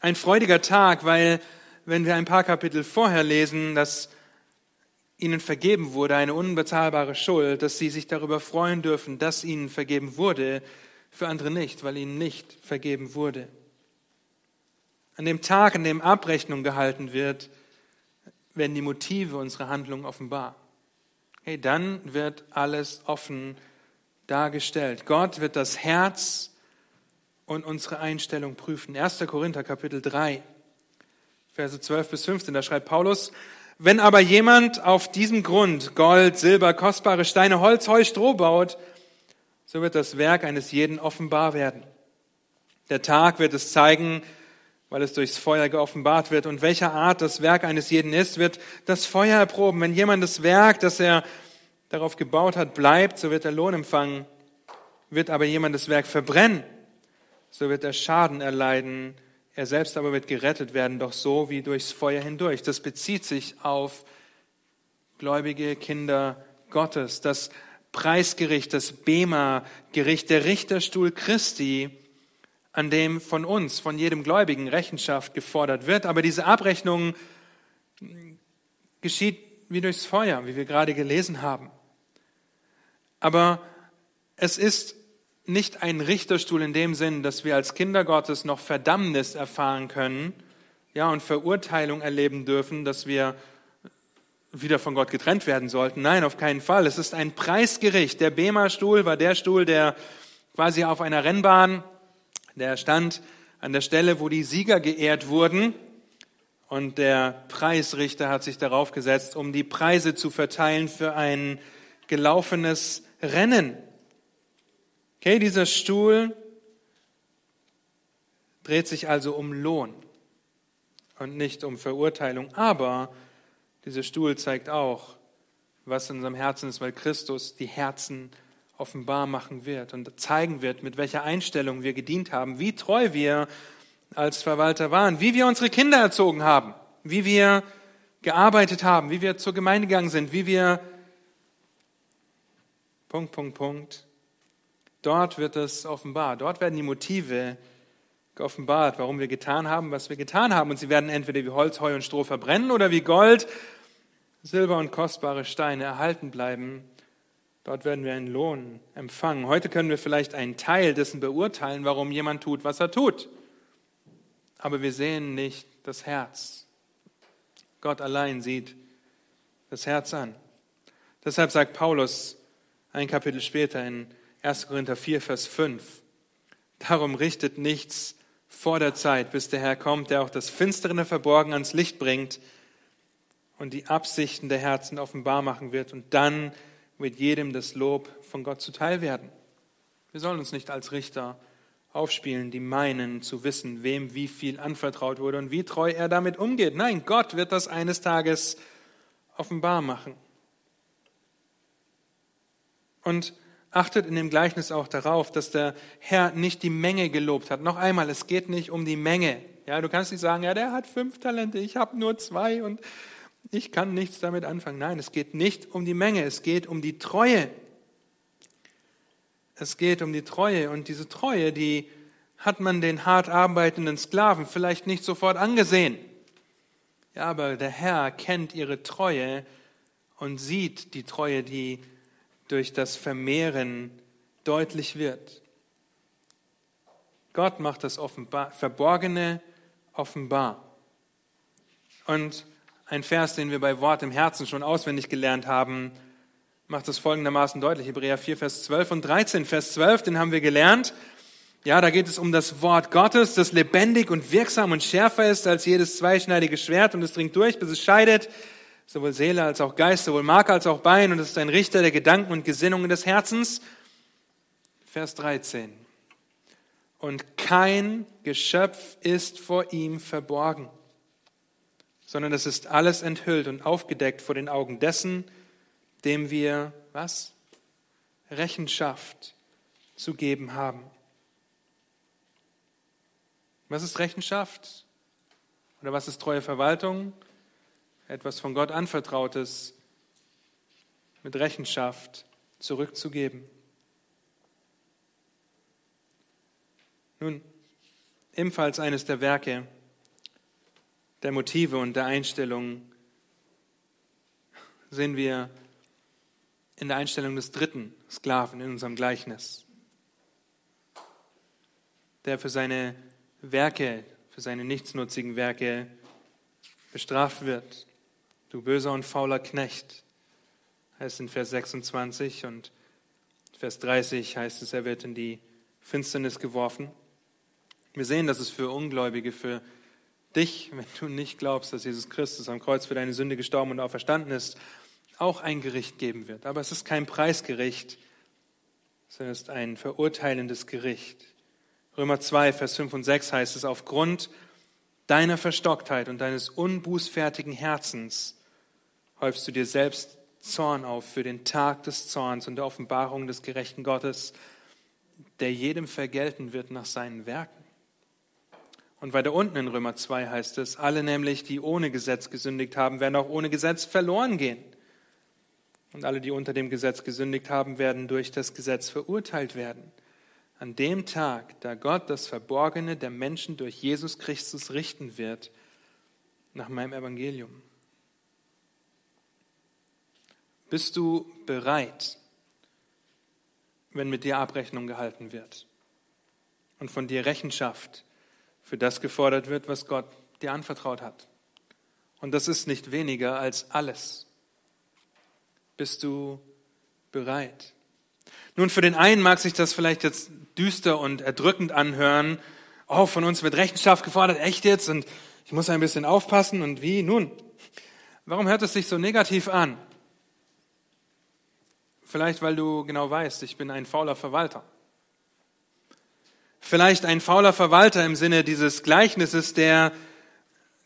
Ein freudiger Tag, weil, wenn wir ein paar Kapitel vorher lesen, dass ihnen vergeben wurde, eine unbezahlbare Schuld, dass sie sich darüber freuen dürfen, dass ihnen vergeben wurde, für andere nicht, weil ihnen nicht vergeben wurde. An dem Tag, an dem Abrechnung gehalten wird, werden die Motive unserer Handlungen offenbar. Hey, dann wird alles offen dargestellt. Gott wird das Herz und unsere Einstellung prüfen. 1. Korinther Kapitel 3, Verse 12 bis 15, da schreibt Paulus, wenn aber jemand auf diesem Grund Gold, Silber, kostbare Steine, Holz, Heu, Stroh baut, so wird das Werk eines jeden offenbar werden. Der Tag wird es zeigen, weil es durchs Feuer geoffenbart wird. Und welcher Art das Werk eines jeden ist, wird das Feuer erproben. Wenn jemand das Werk, das er darauf gebaut hat, bleibt, so wird er Lohn empfangen. Wird aber jemand das Werk verbrennen, so wird er Schaden erleiden er selbst aber wird gerettet werden, doch so wie durchs Feuer hindurch. Das bezieht sich auf gläubige Kinder Gottes. Das Preisgericht, das Bema-Gericht, der Richterstuhl Christi, an dem von uns, von jedem Gläubigen Rechenschaft gefordert wird. Aber diese Abrechnung geschieht wie durchs Feuer, wie wir gerade gelesen haben. Aber es ist nicht ein Richterstuhl in dem Sinn, dass wir als Kinder Gottes noch Verdammnis erfahren können, ja, und Verurteilung erleben dürfen, dass wir wieder von Gott getrennt werden sollten. Nein, auf keinen Fall. Es ist ein Preisgericht. Der Bema-Stuhl war der Stuhl, der quasi auf einer Rennbahn, der stand an der Stelle, wo die Sieger geehrt wurden. Und der Preisrichter hat sich darauf gesetzt, um die Preise zu verteilen für ein gelaufenes Rennen. Okay, dieser Stuhl dreht sich also um Lohn und nicht um Verurteilung. Aber dieser Stuhl zeigt auch, was in unserem Herzen ist, weil Christus die Herzen offenbar machen wird und zeigen wird, mit welcher Einstellung wir gedient haben, wie treu wir als Verwalter waren, wie wir unsere Kinder erzogen haben, wie wir gearbeitet haben, wie wir zur Gemeinde gegangen sind, wie wir Punkt, Punkt, Punkt Dort wird es offenbar. Dort werden die Motive geoffenbart, warum wir getan haben, was wir getan haben. Und sie werden entweder wie Holz, Heu und Stroh verbrennen oder wie Gold, Silber und kostbare Steine erhalten bleiben. Dort werden wir einen Lohn empfangen. Heute können wir vielleicht einen Teil dessen beurteilen, warum jemand tut, was er tut. Aber wir sehen nicht das Herz. Gott allein sieht das Herz an. Deshalb sagt Paulus, ein Kapitel später in 1. Korinther 4, Vers 5. Darum richtet nichts vor der Zeit, bis der Herr kommt, der auch das Finstere verborgen ans Licht bringt und die Absichten der Herzen offenbar machen wird. Und dann wird jedem das Lob von Gott zuteil werden. Wir sollen uns nicht als Richter aufspielen, die meinen zu wissen, wem wie viel anvertraut wurde und wie treu er damit umgeht. Nein, Gott wird das eines Tages offenbar machen. Und achtet in dem Gleichnis auch darauf, dass der Herr nicht die Menge gelobt hat. Noch einmal, es geht nicht um die Menge. Ja, du kannst nicht sagen, ja, der hat fünf Talente, ich habe nur zwei und ich kann nichts damit anfangen. Nein, es geht nicht um die Menge, es geht um die Treue. Es geht um die Treue und diese Treue, die hat man den hart arbeitenden Sklaven vielleicht nicht sofort angesehen. Ja, aber der Herr kennt ihre Treue und sieht die Treue, die durch das Vermehren deutlich wird. Gott macht das offenbar, Verborgene offenbar. Und ein Vers, den wir bei Wort im Herzen schon auswendig gelernt haben, macht es folgendermaßen deutlich. Hebräer 4, Vers 12 und 13. Vers 12, den haben wir gelernt. Ja, da geht es um das Wort Gottes, das lebendig und wirksam und schärfer ist als jedes zweischneidige Schwert und es dringt durch, bis es scheidet, sowohl Seele als auch Geist, sowohl Mark als auch Bein und es ist ein Richter der Gedanken und Gesinnungen des Herzens. Vers 13. Und kein Geschöpf ist vor ihm verborgen, sondern es ist alles enthüllt und aufgedeckt vor den Augen dessen, dem wir, was? Rechenschaft zu geben haben. Was ist Rechenschaft? Oder was ist treue Verwaltung? Etwas von Gott anvertrautes mit Rechenschaft zurückzugeben. Nun, ebenfalls eines der Werke der Motive und der Einstellung sehen wir in der Einstellung des dritten Sklaven in unserem Gleichnis, der für seine Werke, für seine nichtsnutzigen Werke bestraft wird. Du böser und fauler Knecht, heißt in Vers 26 und Vers 30 heißt es, er wird in die Finsternis geworfen. Wir sehen, dass es für Ungläubige, für dich, wenn du nicht glaubst, dass Jesus Christus am Kreuz für deine Sünde gestorben und auferstanden ist, auch ein Gericht geben wird. Aber es ist kein Preisgericht, sondern es ist ein verurteilendes Gericht. Römer 2, Vers 5 und 6 heißt es, aufgrund deiner Verstocktheit und deines unbußfertigen Herzens häufst du dir selbst Zorn auf für den Tag des Zorns und der Offenbarung des gerechten Gottes, der jedem vergelten wird nach seinen Werken. Und weiter unten in Römer 2 heißt es, alle nämlich, die ohne Gesetz gesündigt haben, werden auch ohne Gesetz verloren gehen. Und alle, die unter dem Gesetz gesündigt haben, werden durch das Gesetz verurteilt werden. An dem Tag, da Gott das Verborgene der Menschen durch Jesus Christus richten wird, nach meinem Evangelium. Bist du bereit, wenn mit dir Abrechnung gehalten wird und von dir Rechenschaft für das gefordert wird, was Gott dir anvertraut hat? Und das ist nicht weniger als alles. Bist du bereit? Nun, für den einen mag sich das vielleicht jetzt düster und erdrückend anhören. Oh, von uns wird Rechenschaft gefordert, echt jetzt? Und ich muss ein bisschen aufpassen. Und wie? Nun, warum hört es sich so negativ an? Vielleicht, weil du genau weißt, ich bin ein fauler Verwalter. Vielleicht ein fauler Verwalter im Sinne dieses Gleichnisses, der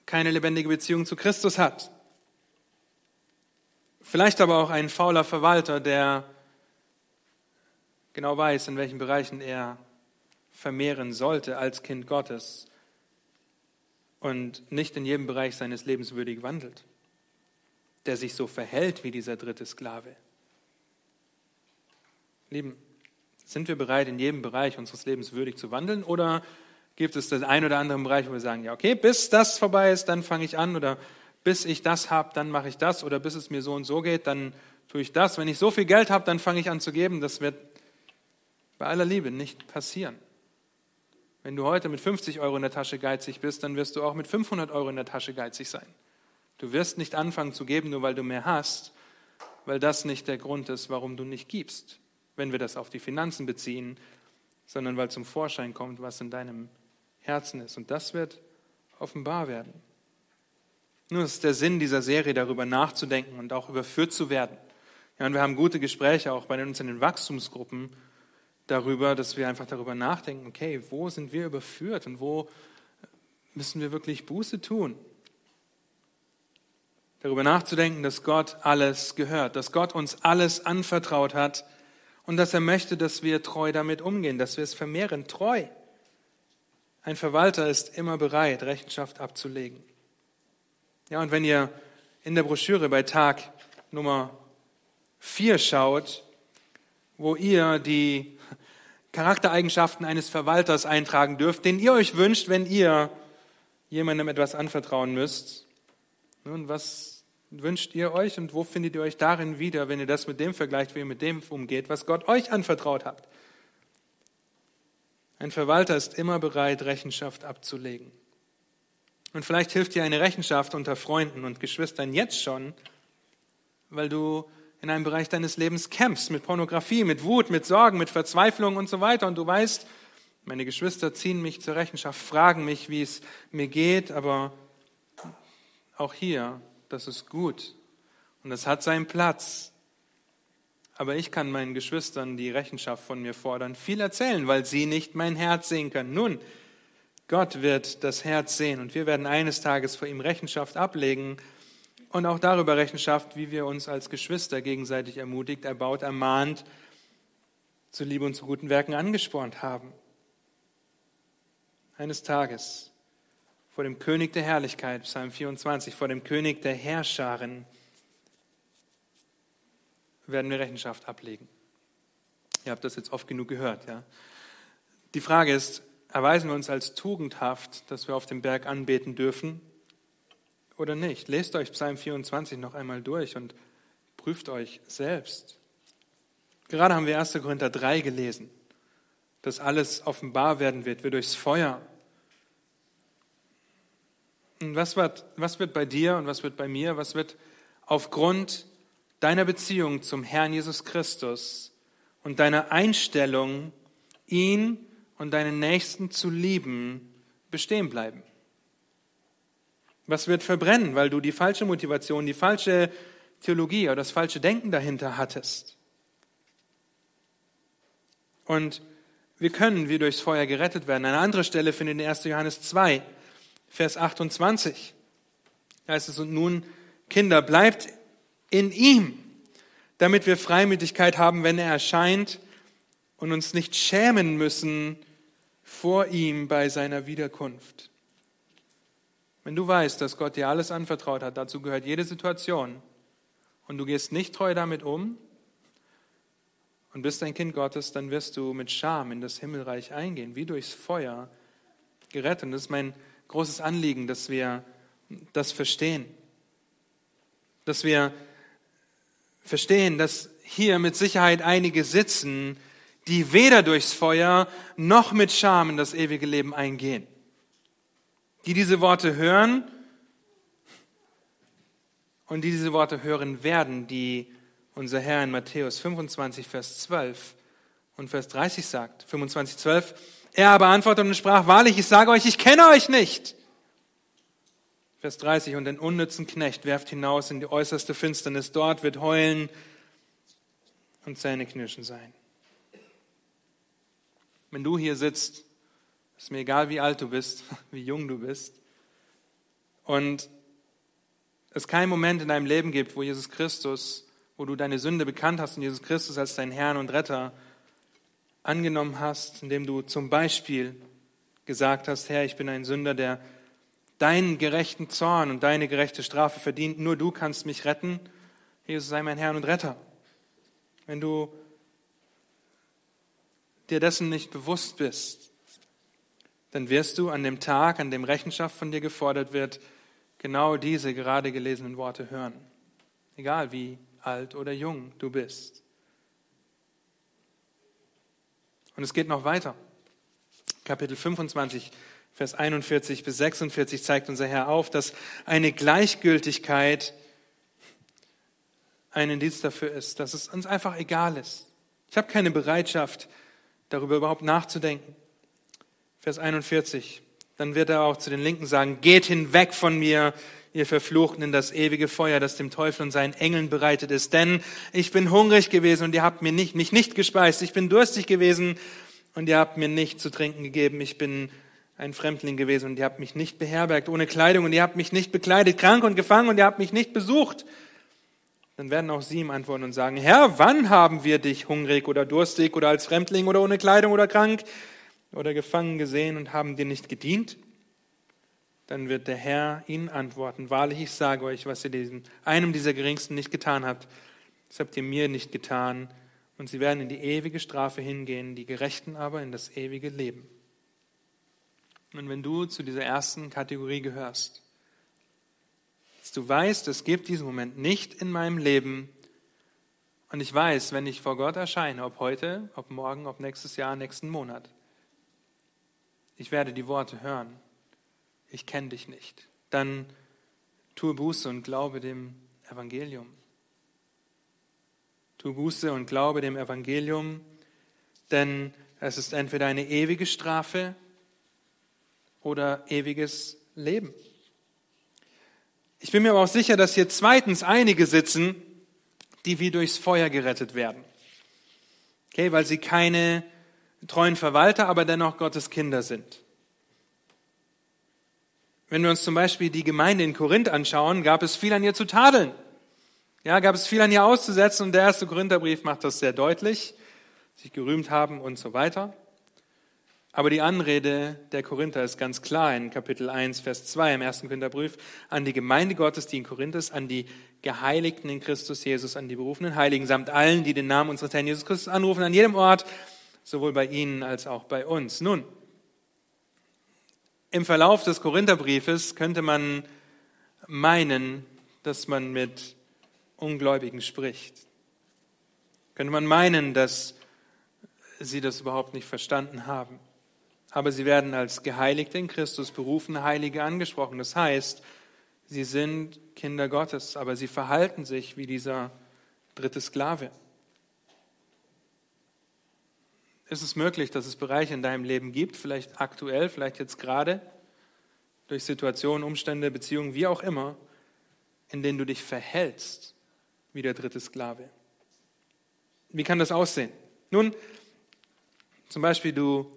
keine lebendige Beziehung zu Christus hat. Vielleicht aber auch ein fauler Verwalter, der genau weiß, in welchen Bereichen er vermehren sollte als Kind Gottes und nicht in jedem Bereich seines Lebens würdig wandelt, der sich so verhält wie dieser dritte Sklave. Lieben, sind wir bereit, in jedem Bereich unseres Lebens würdig zu wandeln? Oder gibt es den einen oder anderen Bereich, wo wir sagen, ja, okay, bis das vorbei ist, dann fange ich an. Oder bis ich das habe, dann mache ich das. Oder bis es mir so und so geht, dann tue ich das. Wenn ich so viel Geld habe, dann fange ich an zu geben. Das wird bei aller Liebe nicht passieren. Wenn du heute mit 50 Euro in der Tasche geizig bist, dann wirst du auch mit 500 Euro in der Tasche geizig sein. Du wirst nicht anfangen zu geben, nur weil du mehr hast, weil das nicht der Grund ist, warum du nicht gibst, wenn wir das auf die Finanzen beziehen, sondern weil zum Vorschein kommt, was in deinem Herzen ist. Und das wird offenbar werden. Nun ist der Sinn dieser Serie, darüber nachzudenken und auch überführt zu werden. Ja, und wir haben gute Gespräche auch bei uns in den Wachstumsgruppen darüber, dass wir einfach darüber nachdenken, okay, wo sind wir überführt und wo müssen wir wirklich Buße tun? Darüber nachzudenken, dass Gott alles gehört, dass Gott uns alles anvertraut hat und dass er möchte, dass wir treu damit umgehen, dass wir es vermehren, treu. Ein Verwalter ist immer bereit, Rechenschaft abzulegen. Ja, und wenn ihr in der Broschüre bei Tag Nummer 4 schaut, wo ihr die Charaktereigenschaften eines Verwalters eintragen dürft, den ihr euch wünscht, wenn ihr jemandem etwas anvertrauen müsst. Nun, was wünscht ihr euch und wo findet ihr euch darin wieder, wenn ihr das mit dem vergleicht, wie ihr mit dem umgeht, was Gott euch anvertraut hat? Ein Verwalter ist immer bereit, Rechenschaft abzulegen. Und vielleicht hilft dir eine Rechenschaft unter Freunden und Geschwistern jetzt schon, weil du in einem Bereich deines Lebens kämpfst, mit Pornografie, mit Wut, mit Sorgen, mit Verzweiflung und so weiter. Und du weißt, meine Geschwister ziehen mich zur Rechenschaft, fragen mich, wie es mir geht, aber auch hier, das ist gut und das hat seinen Platz. Aber ich kann meinen Geschwistern die Rechenschaft von mir fordern, viel erzählen, weil sie nicht mein Herz sehen können. Nun, Gott wird das Herz sehen und wir werden eines Tages vor ihm Rechenschaft ablegen und auch darüber Rechenschaft, wie wir uns als Geschwister gegenseitig ermutigt, erbaut, ermahnt, zu Liebe und zu guten Werken angespornt haben. Eines Tages vor dem König der Herrlichkeit, Psalm 24, vor dem König der Herrscharen werden wir Rechenschaft ablegen. Ihr habt das jetzt oft genug gehört. Ja? Die Frage ist, erweisen wir uns als tugendhaft, dass wir auf dem Berg anbeten dürfen oder nicht? Lest euch Psalm 24 noch einmal durch und prüft euch selbst. Gerade haben wir 1. Korinther 3 gelesen, dass alles offenbar werden wird, wie durchs Feuer. Und was wird, was wird bei dir und was wird bei mir, was wird aufgrund deiner Beziehung zum Herrn Jesus Christus und deiner Einstellung, ihn und deinen Nächsten zu lieben, bestehen bleiben? Was wird verbrennen, weil du die falsche Motivation, die falsche Theologie oder das falsche Denken dahinter hattest? Und wir können wie durchs Feuer gerettet werden. Eine andere Stelle findet in 1. Johannes 2, Vers 28. Da heißt es, und nun, Kinder, bleibt in ihm, damit wir Freimütigkeit haben, wenn er erscheint und uns nicht schämen müssen vor ihm bei seiner Wiederkunft. Wenn du weißt, dass Gott dir alles anvertraut hat, dazu gehört jede Situation, und du gehst nicht treu damit um und bist ein Kind Gottes, dann wirst du mit Scham in das Himmelreich eingehen, wie durchs Feuer gerettet. Und das ist mein großes Anliegen, dass wir das verstehen. Dass wir verstehen, dass hier mit Sicherheit einige sitzen, die weder durchs Feuer noch mit Scham in das ewige Leben eingehen die diese Worte hören und die diese Worte hören werden, die unser Herr in Matthäus 25, Vers 12 und Vers 30 sagt. 25, 12. Er aber antwortete und sprach, wahrlich, ich sage euch, ich kenne euch nicht. Vers 30, und den unnützen Knecht werft hinaus in die äußerste Finsternis. Dort wird heulen und Zähneknirschen sein. Wenn du hier sitzt ist mir egal, wie alt du bist, (laughs) wie jung du bist. Und es keinen Moment in deinem Leben gibt, wo Jesus Christus, wo du deine Sünde bekannt hast und Jesus Christus als dein Herrn und Retter angenommen hast, indem du zum Beispiel gesagt hast, Herr, ich bin ein Sünder, der deinen gerechten Zorn und deine gerechte Strafe verdient. Nur du kannst mich retten. Jesus sei mein Herr und Retter. Wenn du dir dessen nicht bewusst bist, dann wirst du an dem Tag, an dem Rechenschaft von dir gefordert wird, genau diese gerade gelesenen Worte hören. Egal wie alt oder jung du bist. Und es geht noch weiter. Kapitel 25, Vers 41 bis 46 zeigt unser Herr auf, dass eine Gleichgültigkeit ein Indiz dafür ist, dass es uns einfach egal ist. Ich habe keine Bereitschaft, darüber überhaupt nachzudenken. Vers 41. Dann wird er auch zu den Linken sagen, geht hinweg von mir, ihr Verfluchten, in das ewige Feuer, das dem Teufel und seinen Engeln bereitet ist. Denn ich bin hungrig gewesen und ihr habt mir nicht, mich nicht gespeist. Ich bin durstig gewesen und ihr habt mir nicht zu trinken gegeben. Ich bin ein Fremdling gewesen und ihr habt mich nicht beherbergt, ohne Kleidung und ihr habt mich nicht bekleidet, krank und gefangen und ihr habt mich nicht besucht. Dann werden auch sie ihm antworten und sagen, Herr, wann haben wir dich hungrig oder durstig oder als Fremdling oder ohne Kleidung oder krank oder gefangen gesehen und haben dir nicht gedient? Dann wird der Herr ihnen antworten, wahrlich, ich sage euch, was ihr diesem, einem dieser Geringsten nicht getan habt, das habt ihr mir nicht getan. Und sie werden in die ewige Strafe hingehen, die Gerechten aber in das ewige Leben. Und wenn du zu dieser ersten Kategorie gehörst, dass du weißt, es gibt diesen Moment nicht in meinem Leben, und ich weiß, wenn ich vor Gott erscheine, ob heute, ob morgen, ob nächstes Jahr, nächsten Monat, ich werde die Worte hören, ich kenne dich nicht, dann tue Buße und glaube dem Evangelium. Tu Buße und glaube dem Evangelium, denn es ist entweder eine ewige Strafe oder ewiges Leben. Ich bin mir aber auch sicher, dass hier zweitens einige sitzen, die wie durchs Feuer gerettet werden. Okay, weil sie keine treuen Verwalter, aber dennoch Gottes Kinder sind. Wenn wir uns zum Beispiel die Gemeinde in Korinth anschauen, gab es viel an ihr zu tadeln. Ja, gab es viel an ihr auszusetzen und der erste Korintherbrief macht das sehr deutlich, sich gerühmt haben und so weiter. Aber die Anrede der Korinther ist ganz klar in Kapitel 1, Vers 2 im ersten Korintherbrief an die Gemeinde Gottes, die in Korinth ist, an die Geheiligten in Christus Jesus, an die berufenen Heiligen, samt allen, die den Namen unseres Herrn Jesus Christus anrufen, an jedem Ort, sowohl bei ihnen als auch bei uns. Nun, im Verlauf des Korintherbriefes könnte man meinen, dass man mit Ungläubigen spricht. Könnte man meinen, dass sie das überhaupt nicht verstanden haben aber sie werden als Geheiligte in Christus, berufene Heilige angesprochen. Das heißt, sie sind Kinder Gottes, aber sie verhalten sich wie dieser dritte Sklave. Ist es möglich, dass es Bereiche in deinem Leben gibt, vielleicht aktuell, vielleicht jetzt gerade, durch Situationen, Umstände, Beziehungen, wie auch immer, in denen du dich verhältst wie der dritte Sklave? Wie kann das aussehen? Nun, zum Beispiel du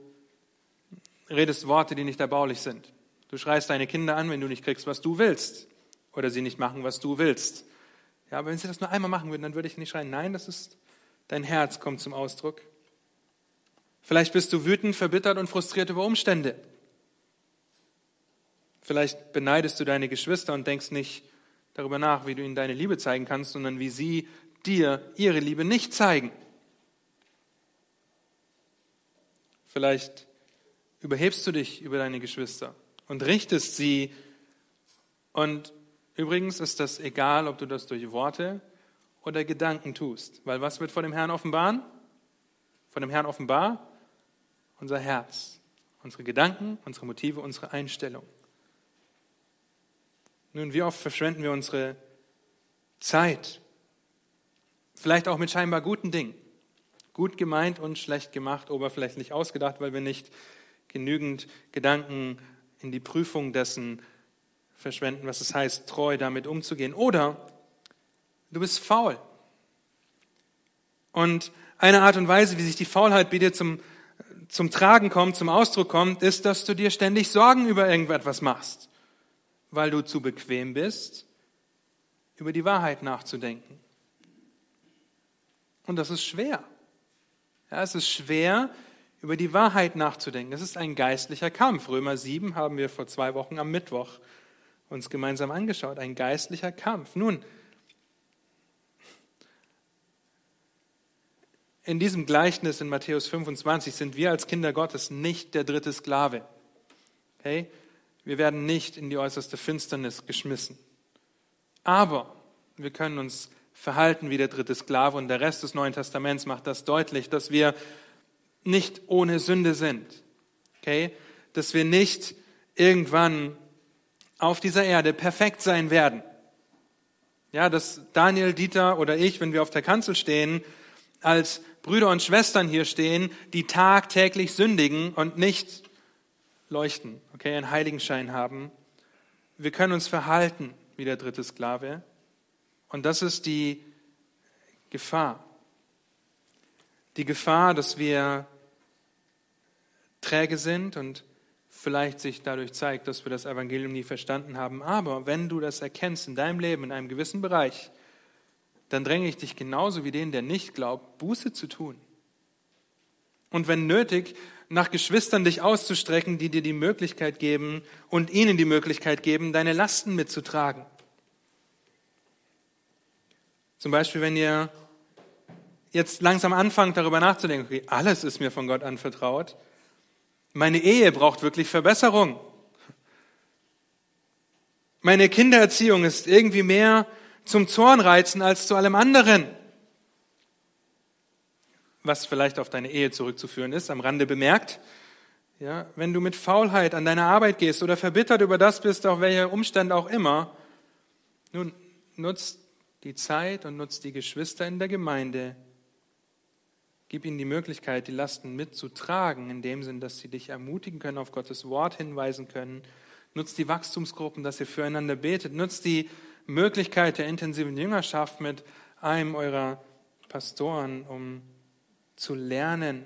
redest Worte, die nicht erbaulich sind. Du schreist deine Kinder an, wenn du nicht kriegst, was du willst. Oder sie nicht machen, was du willst. Ja, aber wenn sie das nur einmal machen würden, dann würde ich nicht schreien. Nein, das ist, dein Herz kommt zum Ausdruck. Vielleicht bist du wütend, verbittert und frustriert über Umstände. Vielleicht beneidest du deine Geschwister und denkst nicht darüber nach, wie du ihnen deine Liebe zeigen kannst, sondern wie sie dir ihre Liebe nicht zeigen. Vielleicht überhebst du dich über deine Geschwister und richtest sie. Und übrigens ist das egal, ob du das durch Worte oder Gedanken tust. Weil was wird vor dem Herrn offenbaren? Vor dem Herrn offenbar unser Herz, unsere Gedanken, unsere Motive, unsere Einstellung. Nun, wie oft verschwenden wir unsere Zeit? Vielleicht auch mit scheinbar guten Dingen. Gut gemeint und schlecht gemacht, oberflächlich ausgedacht, weil wir nicht genügend Gedanken in die Prüfung dessen verschwenden, was es heißt, treu damit umzugehen. Oder du bist faul. Und eine Art und Weise, wie sich die Faulheit dir zum, zum Tragen kommt, zum Ausdruck kommt, ist, dass du dir ständig Sorgen über irgendetwas machst, weil du zu bequem bist, über die Wahrheit nachzudenken. Und das ist schwer. Ja, es ist schwer, über die Wahrheit nachzudenken. Das ist ein geistlicher Kampf. Römer 7 haben wir vor zwei Wochen am Mittwoch uns gemeinsam angeschaut. Ein geistlicher Kampf. Nun, in diesem Gleichnis in Matthäus 25 sind wir als Kinder Gottes nicht der dritte Sklave. Okay? Wir werden nicht in die äußerste Finsternis geschmissen. Aber wir können uns verhalten wie der dritte Sklave und der Rest des Neuen Testaments macht das deutlich, dass wir nicht ohne Sünde sind. Okay? Dass wir nicht irgendwann auf dieser Erde perfekt sein werden. Ja, dass Daniel, Dieter oder ich, wenn wir auf der Kanzel stehen, als Brüder und Schwestern hier stehen, die tagtäglich sündigen und nicht leuchten, okay, einen Heiligenschein haben. Wir können uns verhalten wie der dritte Sklave. Und das ist die Gefahr. Die Gefahr, dass wir träge sind und vielleicht sich dadurch zeigt, dass wir das Evangelium nie verstanden haben. Aber wenn du das erkennst in deinem Leben, in einem gewissen Bereich, dann dränge ich dich genauso wie den, der nicht glaubt, Buße zu tun. Und wenn nötig, nach Geschwistern dich auszustrecken, die dir die Möglichkeit geben und ihnen die Möglichkeit geben, deine Lasten mitzutragen. Zum Beispiel, wenn ihr jetzt langsam anfangt, darüber nachzudenken, okay, alles ist mir von Gott anvertraut, meine Ehe braucht wirklich Verbesserung. Meine Kindererziehung ist irgendwie mehr zum Zornreizen als zu allem anderen. Was vielleicht auf deine Ehe zurückzuführen ist, am Rande bemerkt. Ja, wenn du mit Faulheit an deine Arbeit gehst oder verbittert über das bist, auf welche Umstände auch immer, nun nutzt die Zeit und nutzt die Geschwister in der Gemeinde, Gib ihnen die Möglichkeit, die Lasten mitzutragen, in dem Sinn, dass sie dich ermutigen können, auf Gottes Wort hinweisen können. Nutzt die Wachstumsgruppen, dass ihr füreinander betet. Nutzt die Möglichkeit der intensiven Jüngerschaft mit einem eurer Pastoren, um zu lernen,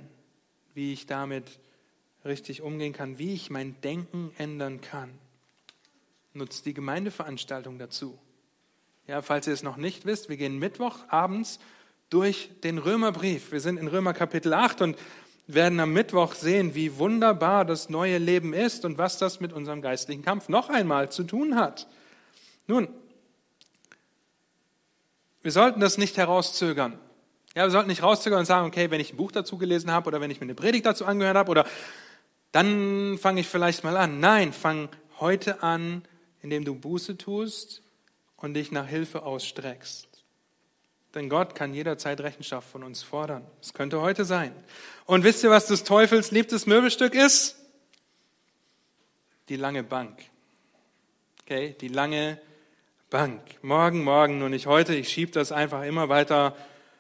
wie ich damit richtig umgehen kann, wie ich mein Denken ändern kann. Nutzt die Gemeindeveranstaltung dazu. Ja, falls ihr es noch nicht wisst, wir gehen Mittwoch abends durch den Römerbrief. Wir sind in Römer Kapitel 8 und werden am Mittwoch sehen, wie wunderbar das neue Leben ist und was das mit unserem geistlichen Kampf noch einmal zu tun hat. Nun, wir sollten das nicht herauszögern. Ja, wir sollten nicht rauszögern und sagen, okay, wenn ich ein Buch dazu gelesen habe oder wenn ich mir eine Predigt dazu angehört habe oder dann fange ich vielleicht mal an. Nein, fang heute an, indem du Buße tust und dich nach Hilfe ausstreckst. Denn Gott kann jederzeit Rechenschaft von uns fordern. Es könnte heute sein. Und wisst ihr, was des Teufels liebtes Möbelstück ist? Die lange Bank. Okay, die lange Bank. Morgen, morgen, nur nicht heute. Ich schiebe das einfach immer weiter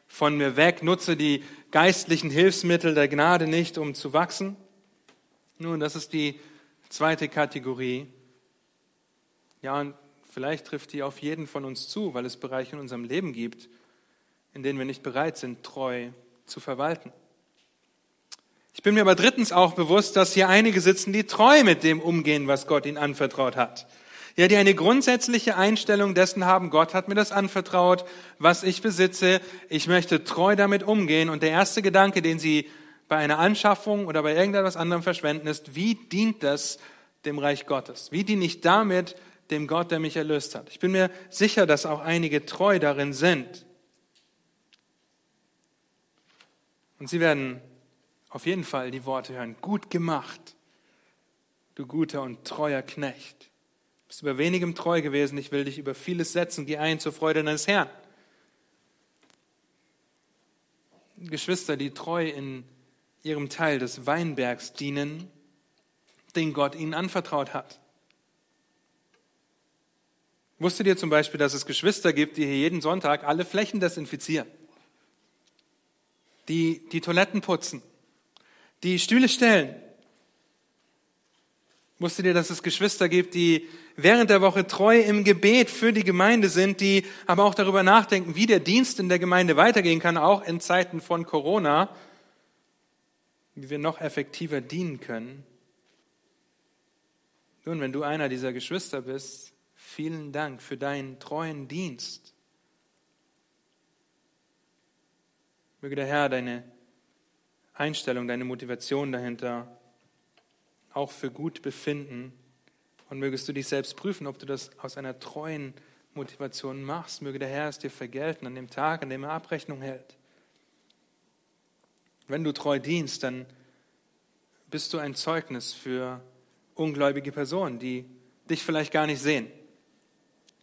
von mir weg, nutze die geistlichen Hilfsmittel der Gnade nicht, um zu wachsen. Nun, das ist die zweite Kategorie. Ja, und vielleicht trifft die auf jeden von uns zu, weil es Bereiche in unserem Leben gibt, in denen wir nicht bereit sind, treu zu verwalten. Ich bin mir aber drittens auch bewusst, dass hier einige sitzen, die treu mit dem umgehen, was Gott ihnen anvertraut hat. Ja, die eine grundsätzliche Einstellung dessen haben, Gott hat mir das anvertraut, was ich besitze, ich möchte treu damit umgehen. Und der erste Gedanke, den sie bei einer Anschaffung oder bei irgendetwas anderem verschwenden, ist, wie dient das dem Reich Gottes? Wie diene ich damit dem Gott, der mich erlöst hat? Ich bin mir sicher, dass auch einige treu darin sind. Und sie werden auf jeden Fall die Worte hören, gut gemacht, du guter und treuer Knecht. Bist über wenigem treu gewesen, ich will dich über vieles setzen, geh ein zur Freude deines Herrn. Geschwister, die treu in ihrem Teil des Weinbergs dienen, den Gott ihnen anvertraut hat. Wusstet ihr zum Beispiel, dass es Geschwister gibt, die hier jeden Sonntag alle Flächen desinfizieren? die die Toiletten putzen, die Stühle stellen. Wusstet ihr, dass es Geschwister gibt, die während der Woche treu im Gebet für die Gemeinde sind, die aber auch darüber nachdenken, wie der Dienst in der Gemeinde weitergehen kann, auch in Zeiten von Corona, wie wir noch effektiver dienen können? Nun, wenn du einer dieser Geschwister bist, vielen Dank für deinen treuen Dienst. Möge der Herr deine Einstellung, deine Motivation dahinter auch für gut befinden. Und mögest du dich selbst prüfen, ob du das aus einer treuen Motivation machst. Möge der Herr es dir vergelten an dem Tag, an dem er Abrechnung hält. Wenn du treu dienst, dann bist du ein Zeugnis für ungläubige Personen, die dich vielleicht gar nicht sehen.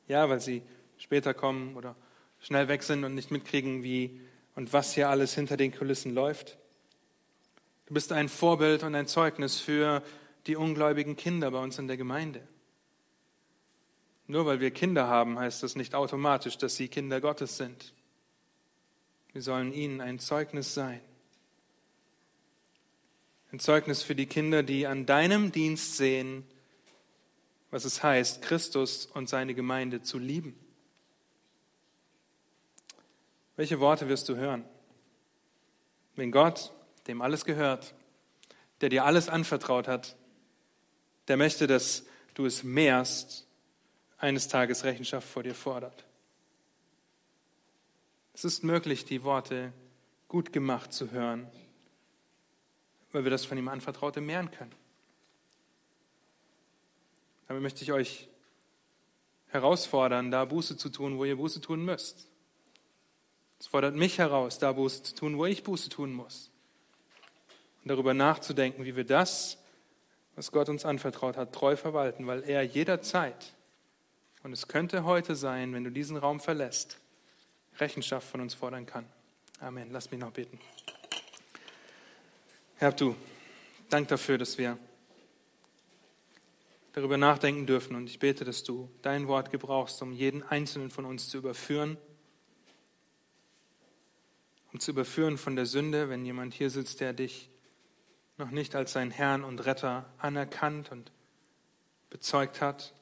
Ja, weil sie später kommen oder schnell weg sind und nicht mitkriegen, wie und was hier alles hinter den Kulissen läuft. Du bist ein Vorbild und ein Zeugnis für die ungläubigen Kinder bei uns in der Gemeinde. Nur weil wir Kinder haben, heißt das nicht automatisch, dass sie Kinder Gottes sind. Wir sollen ihnen ein Zeugnis sein. Ein Zeugnis für die Kinder, die an deinem Dienst sehen, was es heißt, Christus und seine Gemeinde zu lieben. Welche Worte wirst du hören? Wenn Gott, dem alles gehört, der dir alles anvertraut hat, der möchte, dass du es mehrst, eines Tages Rechenschaft vor dir fordert. Es ist möglich, die Worte gut gemacht zu hören, weil wir das von ihm Anvertraute mehren können. Damit möchte ich euch herausfordern, da Buße zu tun, wo ihr Buße tun müsst. Es fordert mich heraus, da Buße zu tun, wo ich Buße tun muss. Und darüber nachzudenken, wie wir das, was Gott uns anvertraut hat, treu verwalten, weil er jederzeit, und es könnte heute sein, wenn du diesen Raum verlässt, Rechenschaft von uns fordern kann. Amen. Lass mich noch beten. Herr, du, dank dafür, dass wir darüber nachdenken dürfen. Und ich bete, dass du dein Wort gebrauchst, um jeden einzelnen von uns zu überführen, um zu überführen von der Sünde, wenn jemand hier sitzt, der dich noch nicht als sein Herrn und Retter anerkannt und bezeugt hat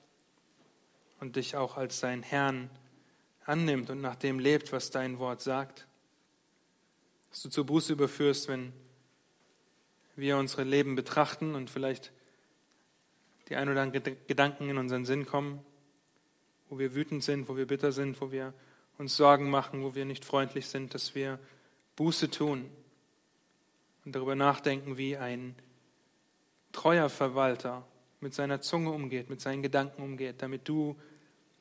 und dich auch als sein Herrn annimmt und nach dem lebt, was dein Wort sagt. Dass du zur Buße überführst, wenn wir unsere Leben betrachten und vielleicht die ein oder anderen Gedanken in unseren Sinn kommen, wo wir wütend sind, wo wir bitter sind, wo wir uns Sorgen machen, wo wir nicht freundlich sind, dass wir Buße tun und darüber nachdenken, wie ein treuer Verwalter mit seiner Zunge umgeht, mit seinen Gedanken umgeht, damit du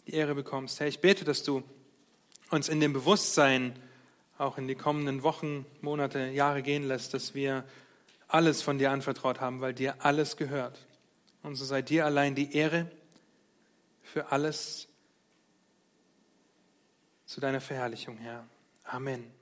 die Ehre bekommst. Herr, ich bete, dass du uns in dem Bewusstsein auch in die kommenden Wochen, Monate, Jahre gehen lässt, dass wir alles von dir anvertraut haben, weil dir alles gehört. Und so sei dir allein die Ehre für alles zu deiner Verherrlichung, Herr. Amen.